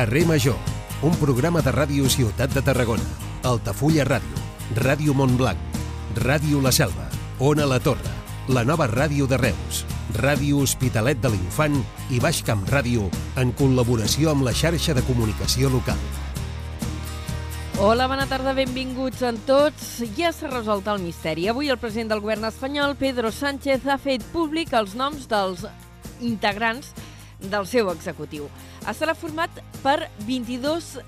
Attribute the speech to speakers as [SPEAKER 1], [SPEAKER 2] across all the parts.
[SPEAKER 1] Carrer Major, un programa de ràdio Ciutat de Tarragona, Altafulla Ràdio, Ràdio Montblanc, Ràdio La Selva, Ona La Torre, la nova ràdio de Reus, Ràdio Hospitalet de l'Infant i Baix Camp Ràdio en col·laboració amb la xarxa de comunicació local.
[SPEAKER 2] Hola, bona tarda, benvinguts en tots. Ja s'ha resolt el misteri. Avui el president del govern espanyol, Pedro Sánchez, ha fet públic els noms dels integrants del seu executiu. Estarà format per 22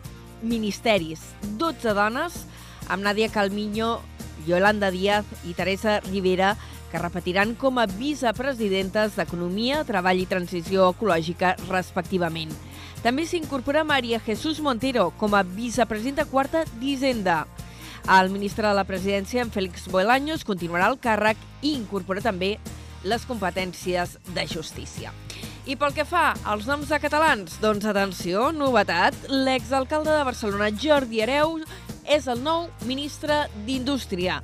[SPEAKER 2] ministeris, 12 dones, amb Nadia Calmiño, Yolanda Díaz i Teresa Rivera, que repetiran com a vicepresidentes d'Economia, Treball i Transició Ecològica, respectivament. També s'incorpora Maria Jesús Montero com a vicepresidenta quarta d'Hisenda. El ministre de la Presidència, en Félix Boelaños, continuarà el càrrec i incorpora també les competències de justícia. I pel que fa als noms de catalans, doncs atenció, novetat, l'exalcalde de Barcelona, Jordi Hereu, és el nou ministre d'Indústria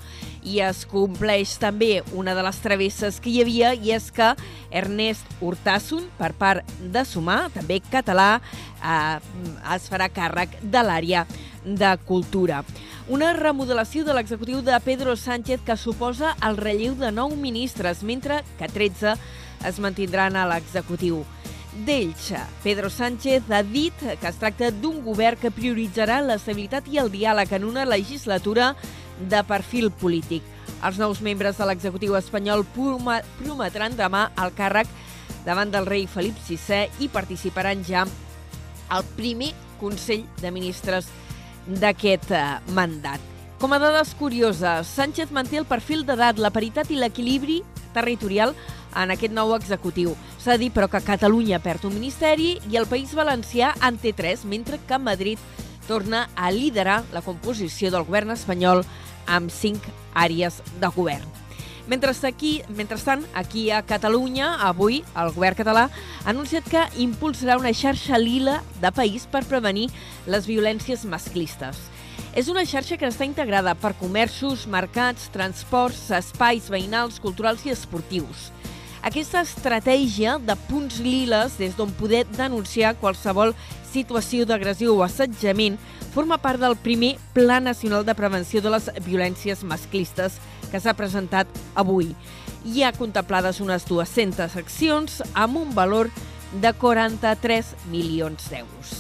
[SPEAKER 2] i es compleix també una de les travesses que hi havia i és que Ernest Hurtasson, per part de Sumar, també català, eh, es farà càrrec de l'àrea de cultura. Una remodelació de l'executiu de Pedro Sánchez que suposa el relleu de nou ministres, mentre que 13 es mantindran a l'executiu d'Elx. Pedro Sánchez ha dit que es tracta d'un govern que prioritzarà l'estabilitat i el diàleg en una legislatura de perfil polític. Els nous membres de l'executiu espanyol prometran demà el càrrec davant del rei Felip VI i participaran ja al primer Consell de Ministres d'aquest eh, mandat. Com a dades curioses, Sánchez manté el perfil d'edat, la paritat i l'equilibri territorial en aquest nou executiu. S'ha dit, però, que Catalunya perd un ministeri i el País Valencià en té tres, mentre que Madrid torna a liderar la composició del govern espanyol amb cinc àrees de govern. Mentre aquí, mentrestant, aquí a Catalunya, avui, el govern català ha anunciat que impulsarà una xarxa lila de país per prevenir les violències masclistes. És una xarxa que està integrada per comerços, mercats, transports, espais veïnals, culturals i esportius. Aquesta estratègia de punts liles des d'on poder denunciar qualsevol situació d'agressió o assetjament forma part del primer Pla Nacional de Prevenció de les Violències Masclistes que s'ha presentat avui. Hi ha contemplades unes 200 accions amb un valor de 43 milions d'euros.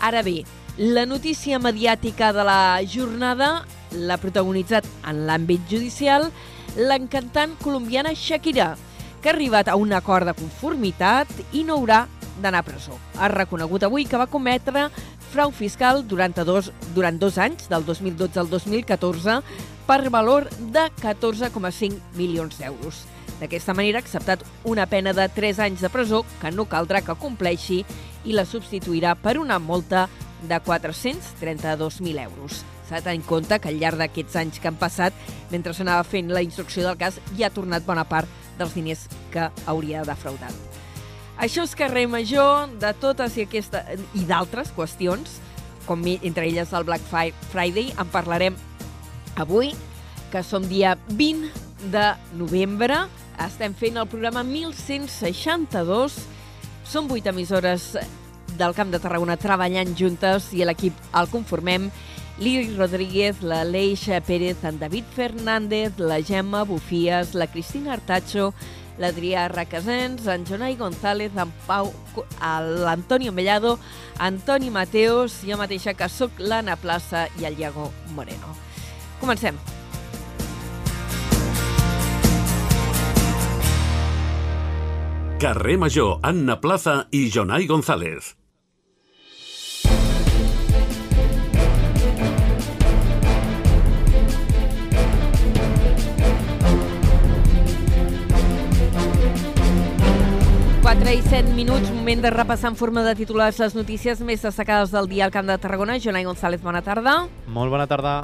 [SPEAKER 2] Ara bé, la notícia mediàtica de la jornada l'ha protagonitzat en l'àmbit judicial l'encantant colombiana Shakira, que ha arribat a un acord de conformitat i no haurà d'anar a presó. Ha reconegut avui que va cometre frau fiscal durant dos, durant dos anys, del 2012 al 2014, per valor de 14,5 milions d'euros. D'aquesta manera ha acceptat una pena de 3 anys de presó que no caldrà que compleixi i la substituirà per una multa 432.000 euros. S'ha de tenir en compte que al llarg d'aquests anys que han passat, mentre s'anava fent la instrucció del cas, ja ha tornat bona part dels diners que hauria defraudat. Això és carrer major de totes i, aquesta, i d'altres qüestions, com entre elles el Black Friday, en parlarem avui, que som dia 20 de novembre. Estem fent el programa 1162. Són vuit emissores del Camp de Tarragona treballant juntes i l'equip el conformem Lili Rodríguez, la Leixa Pérez, en David Fernández, la Gemma Bufies, la Cristina Artacho, l'Adrià Racasens, en Jonai González, en Pau, l'Antonio Mellado, Antoni Mateos, jo mateixa que sóc l'Anna Plaça i el Iago Moreno. Comencem.
[SPEAKER 3] Carrer Major, Anna Plaza i Jonai González.
[SPEAKER 2] 4 i 7 minuts, moment de repassar en forma de titulars les notícies més destacades del dia al Camp de Tarragona. Jonai González, bona tarda.
[SPEAKER 4] Molt bona tarda.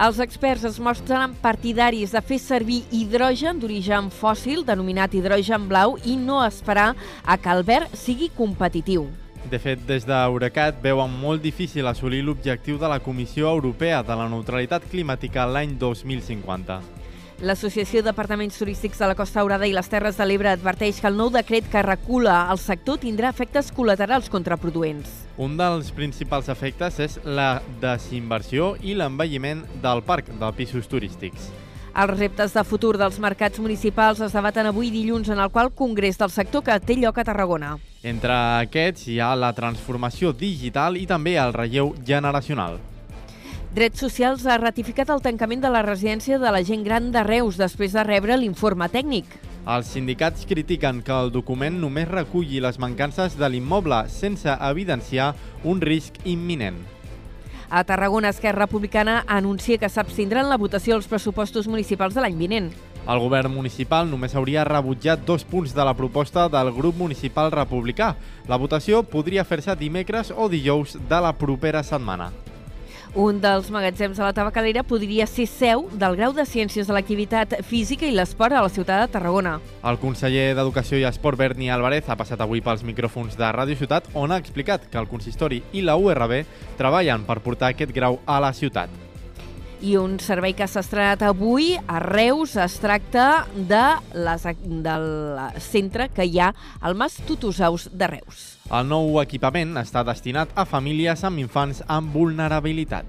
[SPEAKER 2] Els experts es mostren partidaris de fer servir hidrogen d'origen fòssil, denominat hidrogen blau, i no esperar a que el verd sigui competitiu.
[SPEAKER 4] De fet, des d'Eurecat veuen molt difícil assolir l'objectiu de la Comissió Europea de la neutralitat climàtica l'any 2050.
[SPEAKER 2] L'Associació d'Apartaments Turístics de la Costa Daurada i les Terres de l'Ebre adverteix que el nou decret que recula el sector tindrà efectes col·laterals contraproduents.
[SPEAKER 4] Un dels principals efectes és la desinversió i l'envelliment del parc de pisos turístics.
[SPEAKER 2] Els reptes de futur dels mercats municipals es debaten avui dilluns en el qual Congrés del sector que té lloc a Tarragona.
[SPEAKER 4] Entre aquests hi ha la transformació digital i també el relleu generacional.
[SPEAKER 2] Drets Socials ha ratificat el tancament de la residència de la gent gran de Reus després de rebre l'informe tècnic.
[SPEAKER 4] Els sindicats critiquen que el document només reculli les mancances de l'immoble sense evidenciar un risc imminent.
[SPEAKER 2] A Tarragona, Esquerra Republicana anuncia que s'abstindrà en la votació dels pressupostos municipals de l'any vinent.
[SPEAKER 4] El govern municipal només hauria rebutjat dos punts de la proposta del grup municipal republicà. La votació podria fer-se dimecres o dijous de la propera setmana.
[SPEAKER 2] Un dels magatzems de la tabacalera podria ser seu del grau de Ciències de l'Activitat Física i l'Esport a la ciutat de Tarragona.
[SPEAKER 4] El conseller d'Educació i Esport, Berni Álvarez, ha passat avui pels micròfons de Ràdio Ciutat, on ha explicat que el consistori i la URB treballen per portar aquest grau a la ciutat.
[SPEAKER 2] I un servei que s'ha estrenat avui a Reus es tracta de les, del centre que hi ha al Mas Tutusaus de Reus.
[SPEAKER 4] El nou equipament està destinat a famílies amb infants amb vulnerabilitat.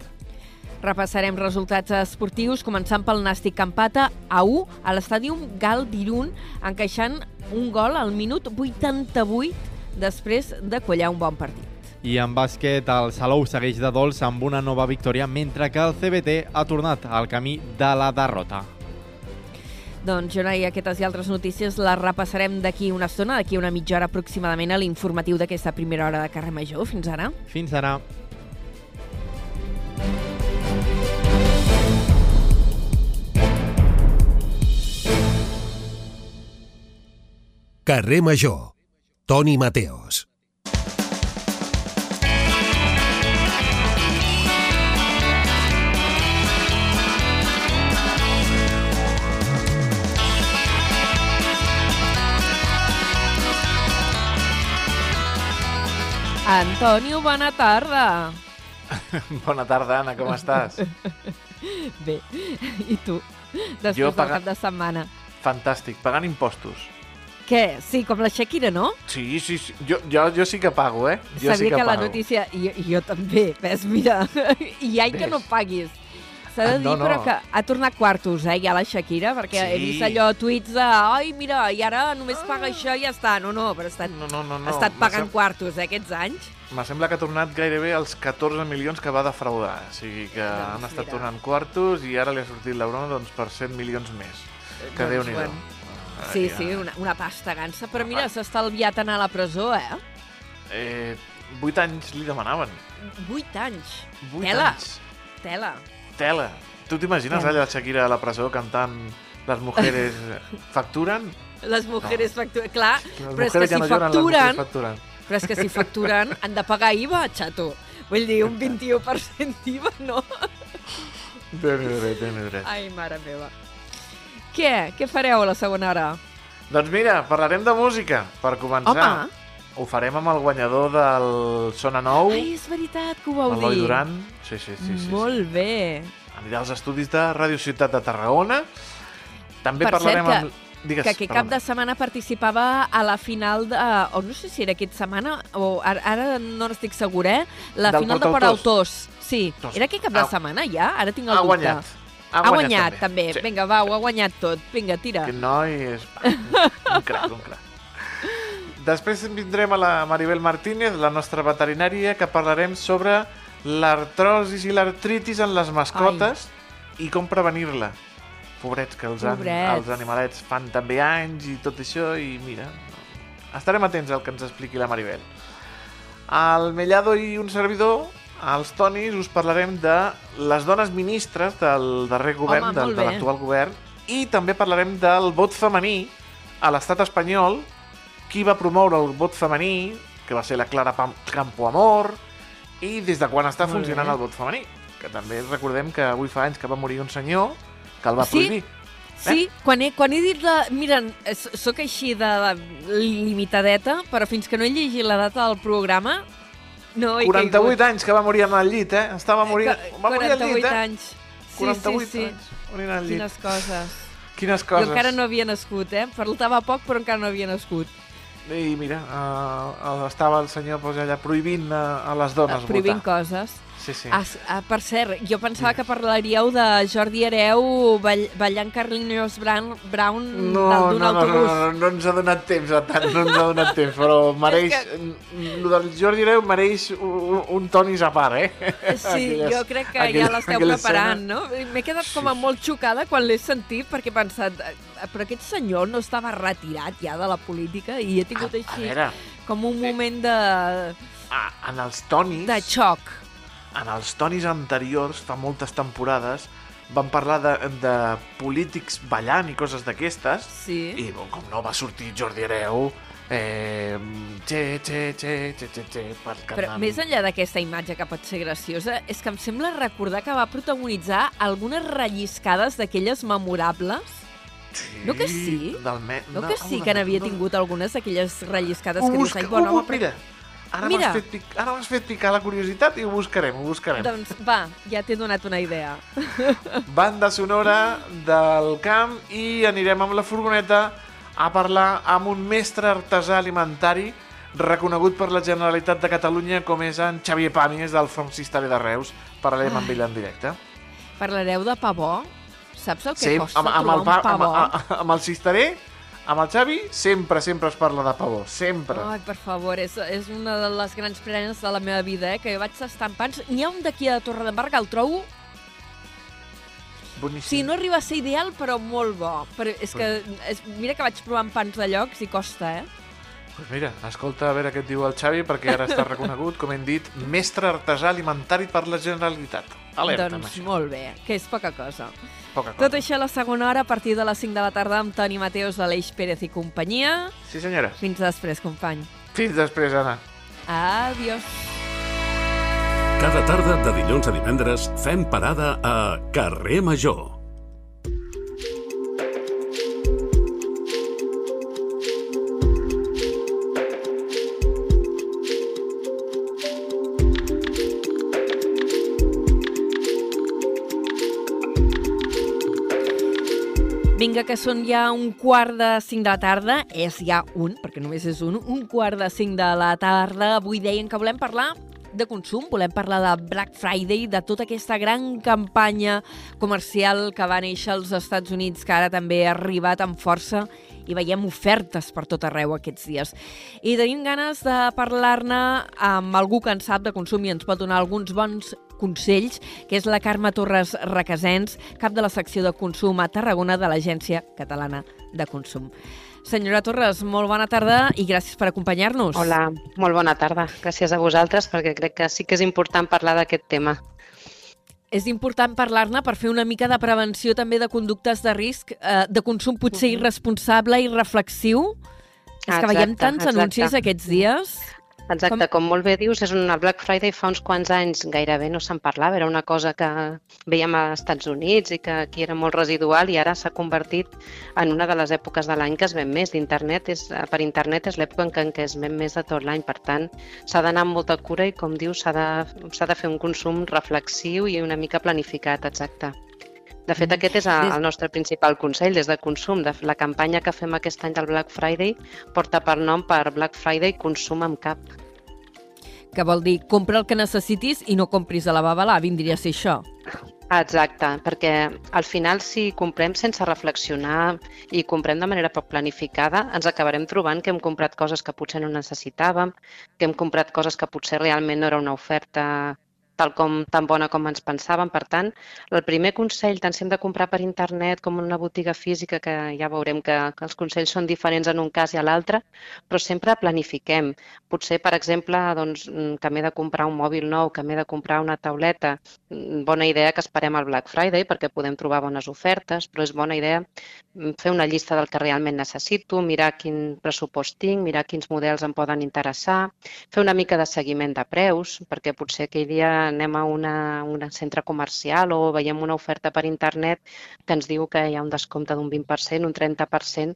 [SPEAKER 2] Repassarem resultats esportius, començant pel Nàstic Campata a 1 a l'estàdium Gal d'Irun, encaixant un gol al minut 88 després de collar un bon partit.
[SPEAKER 4] I en bàsquet, el Salou segueix de dolç amb una nova victòria, mentre que el CBT ha tornat al camí de la derrota.
[SPEAKER 2] Doncs, Jonai, aquestes i altres notícies les repassarem d'aquí una estona, d'aquí una mitja hora aproximadament a l'informatiu d'aquesta primera hora de carrer Major. Fins ara.
[SPEAKER 4] Fins ara.
[SPEAKER 1] Carrer Major. Toni Mateos.
[SPEAKER 2] Antonio, bona tarda.
[SPEAKER 5] Bona tarda, Anna, com estàs?
[SPEAKER 2] Bé, i tu? Després
[SPEAKER 5] Jo
[SPEAKER 2] del
[SPEAKER 5] paga-
[SPEAKER 2] cap de setmana.
[SPEAKER 5] Fantàstic, pagant impostos.
[SPEAKER 2] Què? Sí, com la Shakira, no?
[SPEAKER 5] Sí, sí, sí. Jo, jo, jo sí que pago, eh? Jo
[SPEAKER 2] Sabia
[SPEAKER 5] sí que,
[SPEAKER 2] que, la
[SPEAKER 5] pago.
[SPEAKER 2] notícia... I, i jo també, ves, mira. I ai que no paguis. S'ha de
[SPEAKER 5] Ah,
[SPEAKER 2] dir,
[SPEAKER 5] no, no.
[SPEAKER 2] però que ha tornat quartos, eh, ja la Shakira, perquè he
[SPEAKER 5] Sí.
[SPEAKER 2] vist allò tuits de ai, mira, i ara només paga això i ja està. No, no, però ha estat,
[SPEAKER 5] No, no, no. no.
[SPEAKER 2] ha estat pagant quartos, eh, aquests anys.
[SPEAKER 5] Me sembla que ha tornat gairebé els 14 milions que va defraudar. O sigui que
[SPEAKER 2] Doncs
[SPEAKER 5] han estat
[SPEAKER 2] mira.
[SPEAKER 5] tornant quartos i ara li ha sortit la broma doncs, per 100 milions més. Que
[SPEAKER 2] Doncs,
[SPEAKER 5] Déu-n'hi-do.
[SPEAKER 2] bueno. Sí,
[SPEAKER 5] Ai,
[SPEAKER 2] sí,
[SPEAKER 5] ja.
[SPEAKER 2] una, una pasta gansa. Però mira, s'ha estalviat anar a la presó, eh?
[SPEAKER 5] Eh, 8 anys li demanaven.
[SPEAKER 2] Vuit anys.
[SPEAKER 5] 8
[SPEAKER 2] Tela.
[SPEAKER 5] anys.
[SPEAKER 2] Tela.
[SPEAKER 5] Tela. Tu t'imagines allà la Shakira a la presó cantant Les mujeres facturen?
[SPEAKER 2] Les mujeres facturen... Clar,
[SPEAKER 5] Les
[SPEAKER 2] però és que
[SPEAKER 5] ja
[SPEAKER 2] si
[SPEAKER 5] no
[SPEAKER 2] facturen,
[SPEAKER 5] facturen.
[SPEAKER 2] però és que si facturen han de pagar IVA, xato. Vull dir, un 21% d'IVA, no?
[SPEAKER 5] Déu-n'hi-do, Déu-n'hi-do.
[SPEAKER 2] Ai, mare meva. Què? Què fareu a la segona hora?
[SPEAKER 5] Doncs mira, parlarem de música, per començar.
[SPEAKER 2] Home!
[SPEAKER 5] Ho farem amb el guanyador del Sona Nou,
[SPEAKER 2] Ai, és veritat que ho vau dir.
[SPEAKER 5] Duran. Sí, sí, sí. sí,
[SPEAKER 2] Molt bé.
[SPEAKER 5] Anirà als estudis de Ràdio Ciutat de Tarragona. També
[SPEAKER 2] Per
[SPEAKER 5] parlarem
[SPEAKER 2] cert, que-
[SPEAKER 5] amb... Digues,
[SPEAKER 2] que aquest cap de setmana participava a la final de... O no sé si era aquesta setmana, o ara, ara no n'estic segura, eh? La
[SPEAKER 5] Del
[SPEAKER 2] final de
[SPEAKER 5] portautors.
[SPEAKER 2] Port Sí.
[SPEAKER 5] Doncs,
[SPEAKER 2] Era aquest cap de
[SPEAKER 5] ha-
[SPEAKER 2] setmana ja? Ara tinc el
[SPEAKER 5] Ha
[SPEAKER 2] dubte.
[SPEAKER 5] guanyat.
[SPEAKER 2] Ha guanyat, també.
[SPEAKER 5] Sí.
[SPEAKER 2] Vinga, va, ho ha guanyat tot. Vinga, tira.
[SPEAKER 5] Aquest noi és un crac, un crac. Després vindrem a la Maribel Martínez, la nostra veterinària, que parlarem sobre l'artrosis i l'artritis en les mascotes i com prevenir-la. Pobrets, que els,
[SPEAKER 2] Pobrets.
[SPEAKER 5] els animalets fan també anys i tot això, i mira, estarem atents al que ens expliqui la Maribel. Al Mellado i un servidor, als Tonis, us parlarem de les dones ministres del darrer govern,
[SPEAKER 2] Home,
[SPEAKER 5] de
[SPEAKER 2] bé.
[SPEAKER 5] l'actual govern, i també parlarem del vot femení a l'estat espanyol, qui va promoure el vot femení, que va ser la Clara Pam- Campoamor, i des de quan està
[SPEAKER 2] Molt
[SPEAKER 5] funcionant
[SPEAKER 2] bé.
[SPEAKER 5] el vot femení. Que també recordem que avui fa anys que va morir un senyor que el va
[SPEAKER 2] Sí?
[SPEAKER 5] prohibir.
[SPEAKER 2] Sí, quan he, quan he dit la... Mira, sóc així de, de limitadeta, però fins que no he llegit la data del programa, no he
[SPEAKER 5] 48
[SPEAKER 2] caigut.
[SPEAKER 5] anys que va morir en el llit, eh? Estava morint...
[SPEAKER 2] Ca-
[SPEAKER 5] Va morir al
[SPEAKER 2] 48
[SPEAKER 5] llit, eh?
[SPEAKER 2] anys. Sí,
[SPEAKER 5] 48
[SPEAKER 2] sí, sí.
[SPEAKER 5] anys morint al llit.
[SPEAKER 2] Quines coses.
[SPEAKER 5] Quines
[SPEAKER 2] Jo
[SPEAKER 5] coses.
[SPEAKER 2] encara no havia nascut, eh? Faltava poc, però encara no havia nascut.
[SPEAKER 5] I mira, uh, estava el senyor pues, allà prohibint uh, a les dones
[SPEAKER 2] prohibint
[SPEAKER 5] votar.
[SPEAKER 2] coses.
[SPEAKER 5] Sí, sí.
[SPEAKER 2] Ah, s- ah, per cert, jo pensava que parlaríeu de Jordi Hereu ball, ballant Carlinhos Brown, Brown
[SPEAKER 5] No,
[SPEAKER 2] dalt d'un
[SPEAKER 5] no, no, no,
[SPEAKER 2] autobús.
[SPEAKER 5] no, no, no ens ha donat temps a tant, no ens ha donat temps, però mereix... Lo del Jordi Hereu mereix un, un tonis a part, eh?
[SPEAKER 2] Sí,
[SPEAKER 5] Aquelles-
[SPEAKER 2] jo crec que
[SPEAKER 5] aquella-
[SPEAKER 2] ja l'esteu preparant,
[SPEAKER 5] escena.
[SPEAKER 2] no? M'he quedat com a
[SPEAKER 5] Sí.
[SPEAKER 2] molt xocada quan l'he sentit perquè he pensat, "Eh, però aquest senyor no estava retirat ja de la política i he tingut
[SPEAKER 5] A, a
[SPEAKER 2] així
[SPEAKER 5] veure,
[SPEAKER 2] com un moment de,
[SPEAKER 5] a, en els tonis...
[SPEAKER 2] de xoc.
[SPEAKER 5] En els tonis anteriors, fa moltes temporades, van parlar de, de polítics ballant i coses d'aquestes,
[SPEAKER 2] Sí.
[SPEAKER 5] i bon, com no va sortir Jordi Hereu, eh, che, che, che, che, che, che, per
[SPEAKER 2] Però més enllà d'aquesta imatge que pot ser graciosa, és que em sembla recordar que va protagonitzar algunes relliscades d'aquelles memorables.
[SPEAKER 5] Sí,
[SPEAKER 2] No que sí?
[SPEAKER 5] Del me...
[SPEAKER 2] No que sí que n'havia tingut algunes d'aquelles relliscades que dius, ai, bon
[SPEAKER 5] ho,
[SPEAKER 2] home, però...
[SPEAKER 5] ara m'has fet, pic... ara fet picar la curiositat i ho buscarem, ho buscarem.
[SPEAKER 2] Doncs va, ja t'he donat una idea.
[SPEAKER 5] Banda sonora del camp i anirem amb la furgoneta a parlar amb un mestre artesà alimentari reconegut per la Generalitat de Catalunya com és en Xavier Pàmies del From Cisteré de Reus. Parlarem amb ell en directe.
[SPEAKER 2] Parlareu de pavó? Saps el que
[SPEAKER 5] Sí,
[SPEAKER 2] costa
[SPEAKER 5] amb, amb,
[SPEAKER 2] trobar
[SPEAKER 5] el, pa,
[SPEAKER 2] un pavó?
[SPEAKER 5] amb, amb, amb el Cisteré, amb el Xavi, sempre, sempre es parla de pavó. Sempre.
[SPEAKER 2] Ai, per favor, és, és una de les grans prenes de la meva vida, eh? que jo vaig tastar pans. N'hi ha un d'aquí a Torredembarra que el trobo...
[SPEAKER 5] Boníssim.
[SPEAKER 2] Sí, no arriba a ser ideal, però molt bo. Però és que, és, mira que vaig provant pans de llocs i costa, eh?
[SPEAKER 5] Pues mira, escolta a veure què et diu el Xavi, perquè ara està reconegut, com hem dit, mestre artesà alimentari per la Generalitat. Alerta amb
[SPEAKER 2] doncs
[SPEAKER 5] això.
[SPEAKER 2] molt bé, que és poca cosa.
[SPEAKER 5] Poca cosa.
[SPEAKER 2] Tot això a la segona hora, a partir de les 5 de la tarda, amb Toni Mateus, Aleix Pérez i companyia.
[SPEAKER 5] Sí, senyora.
[SPEAKER 2] Fins després, company.
[SPEAKER 5] Fins després, Anna.
[SPEAKER 2] Adiós.
[SPEAKER 3] Cada tarda de dilluns a divendres fem parada a Carrer Major.
[SPEAKER 2] Que són ja un quart de cinc de la tarda. És ja un, perquè només és un, un quart de cinc de la tarda. Avui deien que volem parlar de consum, volem parlar de Black Friday, de tota aquesta gran campanya comercial que va néixer als Estats Units, que ara també ha arribat amb força i veiem ofertes per tot arreu aquests dies. I tenim ganes de parlar-ne amb algú que en sap de consum i ens pot donar alguns bons consells, que és la Carme Torres Requesens, cap de la secció de consum a Tarragona de l'Agència Catalana de Consum. Senyora Torres, molt bona tarda i gràcies per acompanyar-nos.
[SPEAKER 6] Hola, molt bona tarda. Gràcies a vosaltres perquè crec que sí que és important parlar d'aquest tema.
[SPEAKER 2] És important parlar-ne per fer una mica de prevenció també de conductes de risc, eh, de consum potser irresponsable i reflexiu. És que veiem tants
[SPEAKER 6] exacte.
[SPEAKER 2] anuncis aquests dies.
[SPEAKER 6] Exacte, com, com molt bé dius, és una Black Friday fa uns quants anys gairebé no se'n parlava, era una cosa que veiem als Estats Units i que aquí era molt residual i ara s'ha convertit en una de les èpoques de l'any que es ven més d'internet. Eh, per internet és l'època en què, es ven més de tot l'any, per tant s'ha d'anar amb molta cura i com dius s'ha de, de fer un consum reflexiu i una mica planificat, exacte. De fet, aquest és el nostre principal consell des de consum. De la campanya que fem aquest any del Black Friday porta per nom per Black Friday Consum amb cap.
[SPEAKER 2] Que vol dir, compra el que necessitis i no compris a la babalà, vindria a ser això.
[SPEAKER 6] Exacte, perquè al final si comprem sense reflexionar i comprem de manera poc planificada, ens acabarem trobant que hem comprat coses que potser no necessitàvem, que hem comprat coses que potser realment no era una oferta tal com tan bona com ens pensàvem. Per tant, el primer consell, tant si hem de comprar per internet com una botiga física, que ja veurem que, que els consells són diferents en un cas i a l'altre, però sempre planifiquem. Potser, per exemple, doncs, que m'he de comprar un mòbil nou, que m'he de comprar una tauleta, bona idea que esperem al Black Friday perquè podem trobar bones ofertes, però és bona idea fer una llista del que realment necessito, mirar quin pressupost tinc, mirar quins models em poden interessar, fer una mica de seguiment de preus, perquè potser aquell dia anem a una, un centre comercial o veiem una oferta per internet que ens diu que hi ha un descompte d'un 20%, un 30%,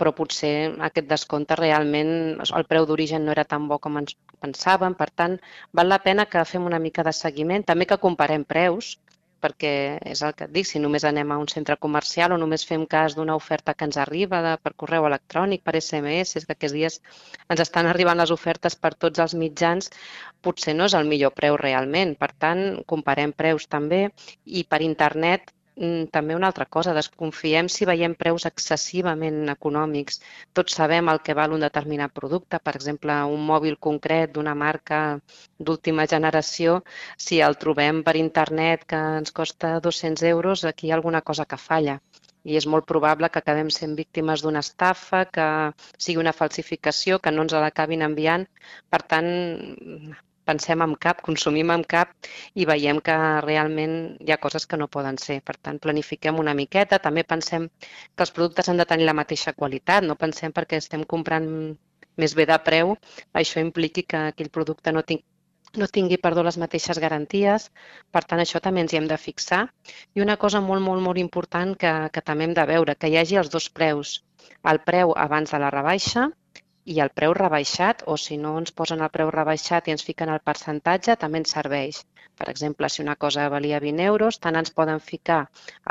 [SPEAKER 6] però potser aquest descompte realment, el preu d'origen no era tan bo com ens pensàvem, per tant, val la pena que fem una mica de seguiment, també que comparem preus, perquè és el que et dic, si només anem a un centre comercial o només fem cas d'una oferta que ens arriba de, per correu electrònic, per SMS, és que aquests dies ens estan arribant les ofertes per tots els mitjans, potser no és el millor preu realment. Per tant, comparem preus també i per internet també una altra cosa, desconfiem si veiem preus excessivament econòmics. Tots sabem el que val un determinat producte, per exemple, un mòbil concret d'una marca d'última generació, si el trobem per internet que ens costa 200 euros, aquí hi ha alguna cosa que falla i és molt probable que acabem sent víctimes d'una estafa, que sigui una falsificació, que no ens l'acabin enviant. Per tant, pensem amb cap, consumim amb cap i veiem que realment hi ha coses que no poden ser. Per tant, planifiquem una miqueta. També pensem que els productes han de tenir la mateixa qualitat. No pensem perquè estem comprant més bé de preu, això impliqui que aquell producte no tingui no tingui perdó, les mateixes garanties. Per tant, això també ens hi hem de fixar. I una cosa molt, molt, molt important que, que també hem de veure, que hi hagi els dos preus. El preu abans de la rebaixa i el preu rebaixat, o si no ens posen el preu rebaixat i ens fiquen el percentatge, també ens serveix. Per exemple, si una cosa valia 20 euros, tant ens poden ficar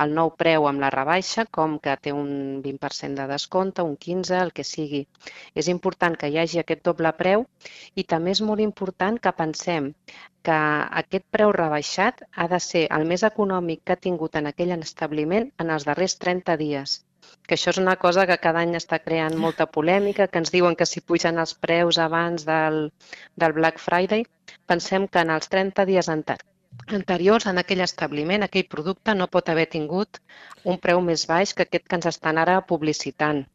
[SPEAKER 6] el nou preu amb la rebaixa com que té un 20% de descompte, un 15, el que sigui. És important que hi hagi aquest doble preu i també és molt important que pensem que aquest preu rebaixat ha de ser el més econòmic que ha tingut en aquell establiment en els darrers 30 dies que això és una cosa que cada any està creant molta polèmica, que ens diuen que si pugen els preus abans del, del Black Friday, pensem que en els 30 dies anteriors en aquell establiment, aquell producte no pot haver tingut un preu més baix que aquest que ens estan ara publicitant.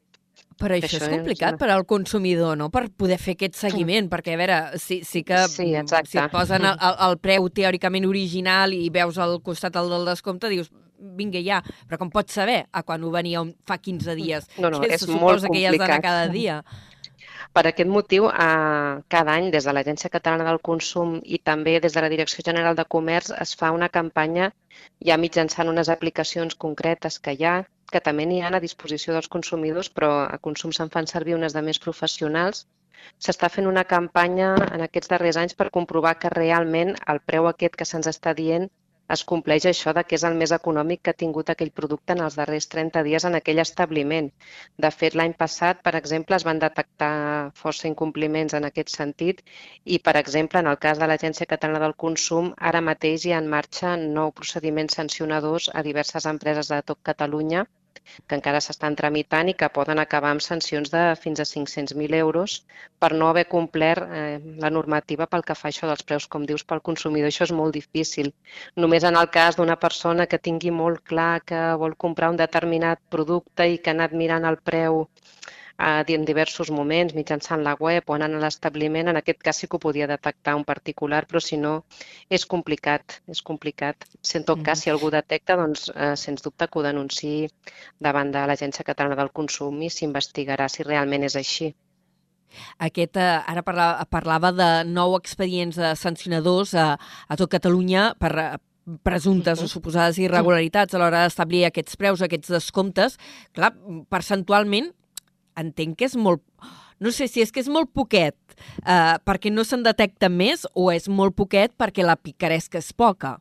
[SPEAKER 2] Però això, això és complicat és... per al consumidor, no?, per poder fer aquest seguiment, perquè, a veure, sí, sí que
[SPEAKER 6] sí, si
[SPEAKER 2] et posen el, el, el preu teòricament original i veus al costat el del descompte, dius, vinga ja, però com pots saber a quan ho venia fa 15 dies?
[SPEAKER 6] No, no,
[SPEAKER 2] que
[SPEAKER 6] és molt
[SPEAKER 2] que hi has d'anar cada dia.
[SPEAKER 6] Per aquest motiu, eh, cada any des de l'Agència Catalana del Consum i també des de la Direcció General de Comerç es fa una campanya ja mitjançant unes aplicacions concretes que hi ha, que també n'hi ha a disposició dels consumidors, però a consum se'n fan servir unes de més professionals. S'està fent una campanya en aquests darrers anys per comprovar que realment el preu aquest que se'ns està dient es compleix això de que és el més econòmic que ha tingut aquell producte en els darrers 30 dies en aquell establiment. De fet, l'any passat, per exemple, es van detectar força incompliments en aquest sentit i, per exemple, en el cas de l'Agència Catalana del Consum, ara mateix hi ha en marxa nou procediments sancionadors a diverses empreses de tot Catalunya que encara s'estan tramitant i que poden acabar amb sancions de fins a 500.000 euros per no haver complert eh, la normativa pel que fa això dels preus, com dius, pel consumidor. Això és molt difícil. Només en el cas d'una persona que tingui molt clar que vol comprar un determinat producte i que ha anat mirant el preu en diversos moments mitjançant la web o anant a l'establiment, en aquest cas sí que ho podia detectar un particular, però si no és complicat, és complicat. Si en tot cas, si algú detecta, doncs eh, sens dubte que ho denunciï davant de l'Agència Catalana del Consum i s'investigarà si realment és així.
[SPEAKER 2] Aquest, eh, ara parlava, parlava de nou expedients de sancionadors a, a tot Catalunya per, presumptes o suposades irregularitats a l'hora d'establir aquests preus, aquests descomptes. Clar, percentualment entenc que és molt... No sé si és que és molt poquet eh, perquè no se'n detecta més o és molt poquet perquè la picaresca és poca.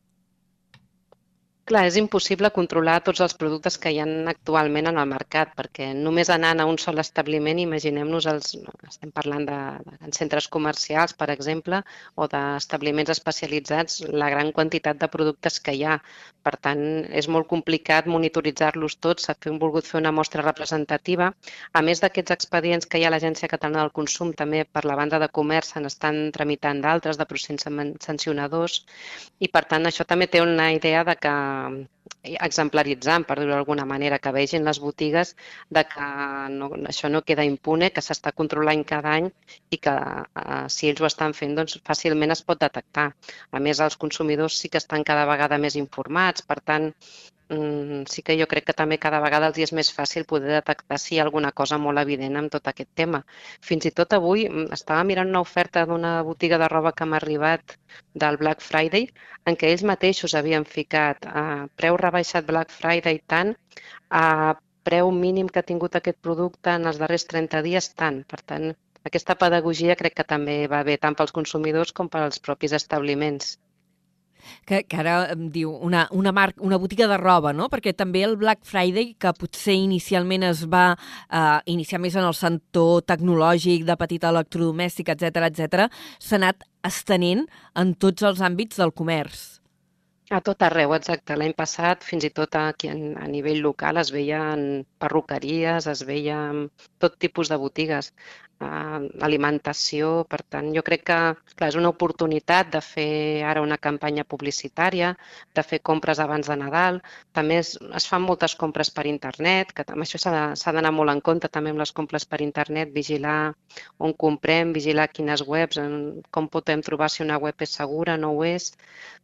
[SPEAKER 6] Clar, és impossible controlar tots els productes que hi ha actualment en el mercat, perquè només anant a un sol establiment, imaginem-nos, els, estem parlant de, de centres comercials, per exemple, o d'establiments especialitzats, la gran quantitat de productes que hi ha. Per tant, és molt complicat monitoritzar-los tots, hem volgut fer una mostra representativa. A més d'aquests expedients que hi ha a l'Agència Catalana del Consum, també per la banda de comerç se n'estan tramitant d'altres, de processos sancionadors, i per tant això també té una idea de que exemplaritzant, per dir-ho d'alguna manera, que vegin les botigues de que no, això no queda impune, que s'està controlant cada any i que eh, si ells ho estan fent, doncs fàcilment es pot detectar. A més, els consumidors sí que estan cada vegada més informats, per tant, sí que jo crec que també cada vegada els és més fàcil poder detectar si hi ha alguna cosa molt evident amb tot aquest tema. Fins i tot avui mm, estava mirant una oferta d'una botiga de roba que m'ha arribat del Black Friday en què ells mateixos havien ficat a preu rebaixat Black Friday tant, a preu mínim que ha tingut aquest producte en els darrers 30 dies tant. Per tant, aquesta pedagogia crec que també va bé tant pels consumidors com pels propis establiments.
[SPEAKER 2] Que, que ara em diu una, una, marca, una botiga de roba, no? Perquè també el Black Friday, que potser inicialment es va eh, iniciar més en el sector tecnològic, de petit electrodomèstic, etc etc, s'ha anat estenent en tots els àmbits del comerç.
[SPEAKER 6] A tot arreu, exacte. L'any passat, fins i tot aquí a nivell local, es veien perruqueries, es veien tot tipus de botigues, eh, alimentació. Per tant, jo crec que clar, és una oportunitat de fer ara una campanya publicitària, de fer compres abans de Nadal. També es, es fan moltes compres per internet, que amb això s'ha d'anar molt en compte també amb les compres per internet, vigilar on comprem, vigilar quines webs, com podem trobar si una web és segura, no ho és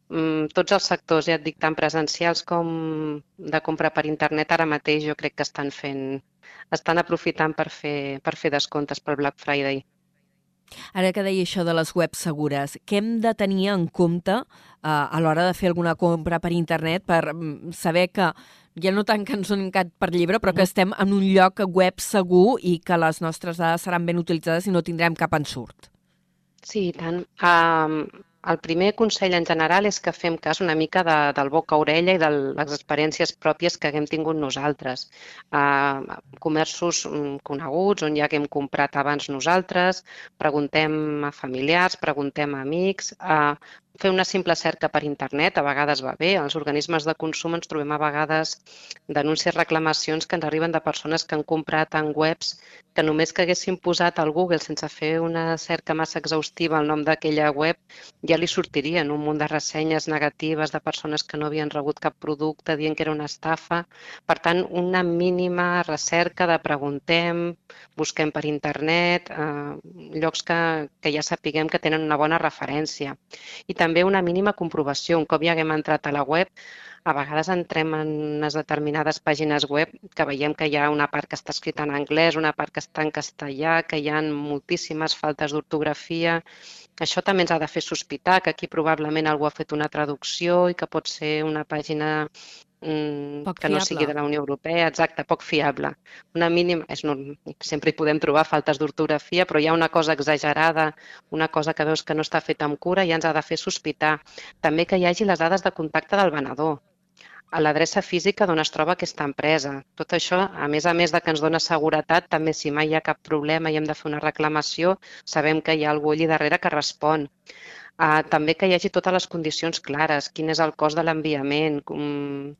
[SPEAKER 6] mm, tots els sectors, ja et dic, tant presencials com de compra per internet, ara mateix jo crec que estan fent, estan aprofitant per fer, per fer descomptes pel Black Friday.
[SPEAKER 2] Ara que deia això de les webs segures, què hem de tenir en compte eh, a l'hora de fer alguna compra per internet per mm, saber que ja no tant que ens han cat per llibre, però que estem en un lloc web segur i que les nostres dades seran ben utilitzades i no tindrem cap ensurt?
[SPEAKER 6] Sí, tant. Um, el primer consell en general és que fem cas una mica de, del boca a orella i de les experiències pròpies que haguem tingut nosaltres. Uh, comerços mm, coneguts on ja que hem comprat abans nosaltres, preguntem a familiars, preguntem a amics, uh, fer una simple cerca per internet a vegades va bé. Als organismes de consum ens trobem a vegades denúncies, reclamacions que ens arriben de persones que han comprat en webs que només que haguessin posat al Google sense fer una cerca massa exhaustiva el nom d'aquella web ja li sortirien un munt de ressenyes negatives de persones que no havien rebut cap producte dient que era una estafa. Per tant, una mínima recerca de preguntem, busquem per internet, eh, llocs que, que ja sapiguem que tenen una bona referència. I també també una mínima comprovació. Un cop ja haguem entrat a la web, a vegades entrem en unes determinades pàgines web que veiem que hi ha una part que està escrita en anglès, una part que està en castellà, que hi ha moltíssimes faltes d'ortografia. Això també ens ha de fer sospitar que aquí probablement algú ha fet una traducció i que pot ser una pàgina mm, poc que fiable. no sigui de la Unió Europea, exacte, poc fiable. Una mínima, és, no, sempre hi podem trobar faltes d'ortografia, però hi ha una cosa exagerada, una cosa que veus que no està feta amb cura i ens ha de fer sospitar. També que hi hagi les dades de contacte del venedor, a l'adreça física d'on es troba aquesta empresa. Tot això, a més a més de que ens dona seguretat, també si mai hi ha cap problema i hem de fer una reclamació, sabem que hi ha algú allà darrere que respon. Uh, també que hi hagi totes les condicions clares, quin és el cost de l'enviament, um,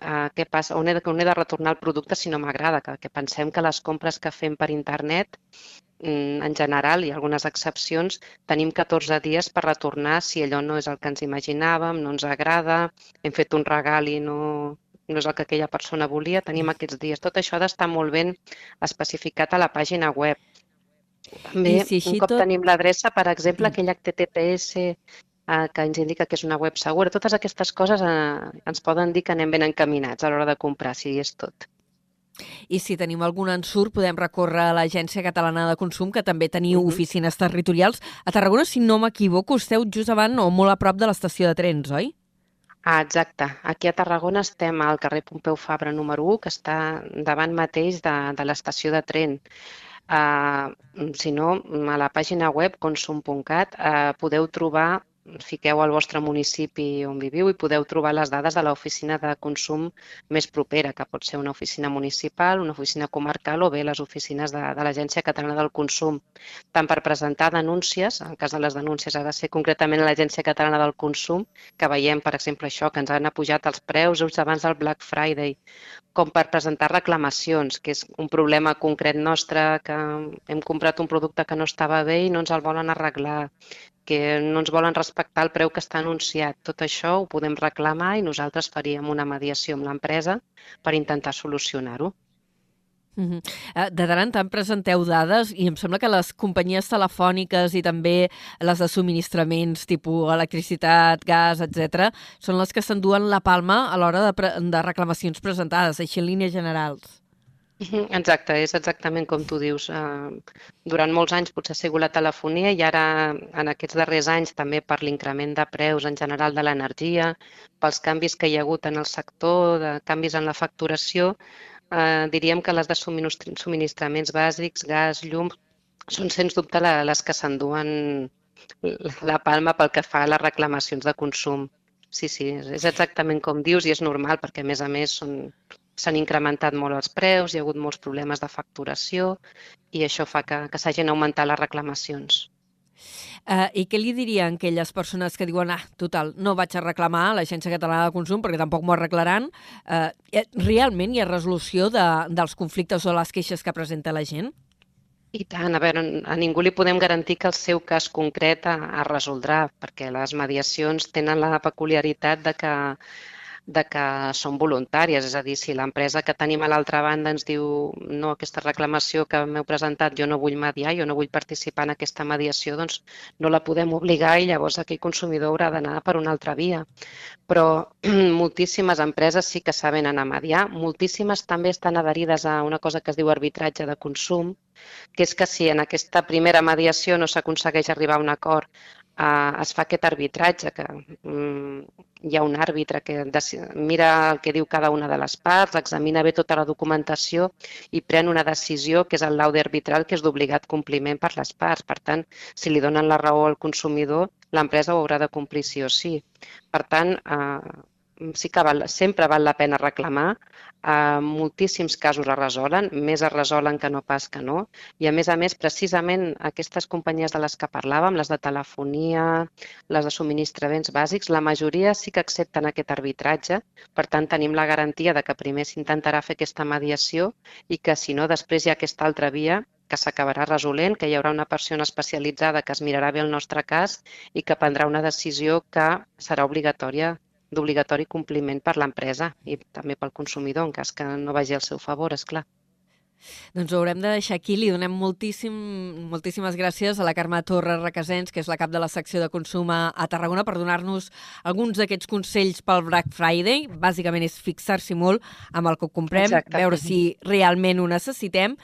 [SPEAKER 6] uh, què passa, on he, on he de retornar el producte si no m'agrada, que, que pensem que les compres que fem per internet, um, en general, i algunes excepcions, tenim 14 dies per retornar si allò no és el que ens imaginàvem, no ens agrada, hem fet un regal i no, no és el que aquella persona volia, tenim aquests dies. Tot això ha d'estar molt ben especificat a la pàgina web. També, si un cop tot... tenim l'adreça, per exemple, aquell HTTPS eh, que ens indica que és una web segura, totes aquestes coses eh, ens poden dir que anem ben encaminats a l'hora de comprar, si és tot.
[SPEAKER 2] I si tenim algun ensurt, podem recórrer a l'Agència Catalana de Consum, que també teniu uh mhm. -huh. oficines territorials. A Tarragona, si no m'equivoco, esteu just avant o molt a prop de l'estació de trens, oi?
[SPEAKER 6] Ah, exacte. Aquí a Tarragona estem al carrer Pompeu Fabra número 1, que està davant mateix de, de l'estació de tren. Uh, si no, a la pàgina web consum.cat uh, podeu trobar fiqueu al vostre municipi on viviu i podeu trobar les dades de l'oficina de consum més propera, que pot ser una oficina municipal, una oficina comarcal o bé les oficines de, de l'Agència Catalana del Consum. Tant per presentar denúncies, en cas de les denúncies ha de ser concretament a l'Agència Catalana del Consum, que veiem, per exemple, això, que ens han apujat els preus just abans del Black Friday, com per presentar reclamacions, que és un problema concret nostre, que hem comprat un producte que no estava bé i no ens el volen arreglar que no ens volen respectar el preu que està anunciat. Tot això ho podem reclamar i nosaltres faríem una mediació amb l'empresa per intentar solucionar-ho.
[SPEAKER 2] Uh -huh. De tant en tant presenteu dades i em sembla que les companyies telefòniques i també les de subministraments tipus electricitat, gas, etc són les que s'enduen la palma a l'hora de, de reclamacions presentades, així en línies generals.
[SPEAKER 6] Exacte, és exactament com tu dius. Eh, durant molts anys potser ha sigut la telefonia i ara en aquests darrers anys també per l'increment de preus en general de l'energia, pels canvis que hi ha hagut en el sector, de canvis en la facturació, eh, diríem que les de subministraments bàsics, gas, llum, són sens dubte les que s'enduen la palma pel que fa a les reclamacions de consum. sí, sí, és exactament com dius i és normal perquè, a més a més, són, s'han incrementat molt els preus, hi ha hagut molts problemes de facturació i això fa que, que s'hagin augmentat les reclamacions.
[SPEAKER 2] Uh, I què li dirien aquelles persones que diuen ah, total, no vaig a reclamar a l'Agència Catalana de Consum perquè tampoc m'ho arreglaran? Uh, realment hi ha resolució de, dels conflictes o les queixes que presenta la gent?
[SPEAKER 6] I tant, a veure, a ningú li podem garantir que el seu cas concret es resoldrà, perquè les mediacions tenen la peculiaritat de que de que són voluntàries, és a dir, si l'empresa que tenim a l'altra banda ens diu no, aquesta reclamació que m'heu presentat jo no vull mediar, jo no vull participar en aquesta mediació, doncs no la podem obligar i llavors aquell consumidor haurà d'anar per una altra via. Però moltíssimes empreses sí que saben anar a mediar, moltíssimes també estan adherides a una cosa que es diu arbitratge de consum, que és que si en aquesta primera mediació no s'aconsegueix arribar a un acord eh, es fa aquest arbitratge, que mm, hi ha un àrbitre que mira el que diu cada una de les parts, examina bé tota la documentació i pren una decisió que és el laude arbitral, que és d'obligat compliment per les parts. Per tant, si li donen la raó al consumidor, l'empresa ho haurà de complir sí o sí. Per tant, eh, sí que val, sempre val la pena reclamar. Uh, moltíssims casos es resolen, més es resolen que no pas que no. I a més a més, precisament aquestes companyies de les que parlàvem, les de telefonia, les de subministraments bàsics, la majoria sí que accepten aquest arbitratge. Per tant, tenim la garantia de que primer s'intentarà fer aquesta mediació i que, si no, després hi ha aquesta altra via que s'acabarà resolent, que hi haurà una persona especialitzada que es mirarà bé el nostre cas i que prendrà una decisió que serà obligatòria d'obligatori compliment per l'empresa i també pel consumidor, en cas que no vagi al seu favor, és clar.
[SPEAKER 2] Doncs ho haurem de deixar aquí. Li donem moltíssim, moltíssimes gràcies a la Carme Torres Requesens, que és la cap de la secció de consum a, Tarragona, per donar-nos alguns d'aquests consells pel Black Friday. Bàsicament és fixar-s'hi molt amb el que comprem, Exacte. veure si realment ho necessitem,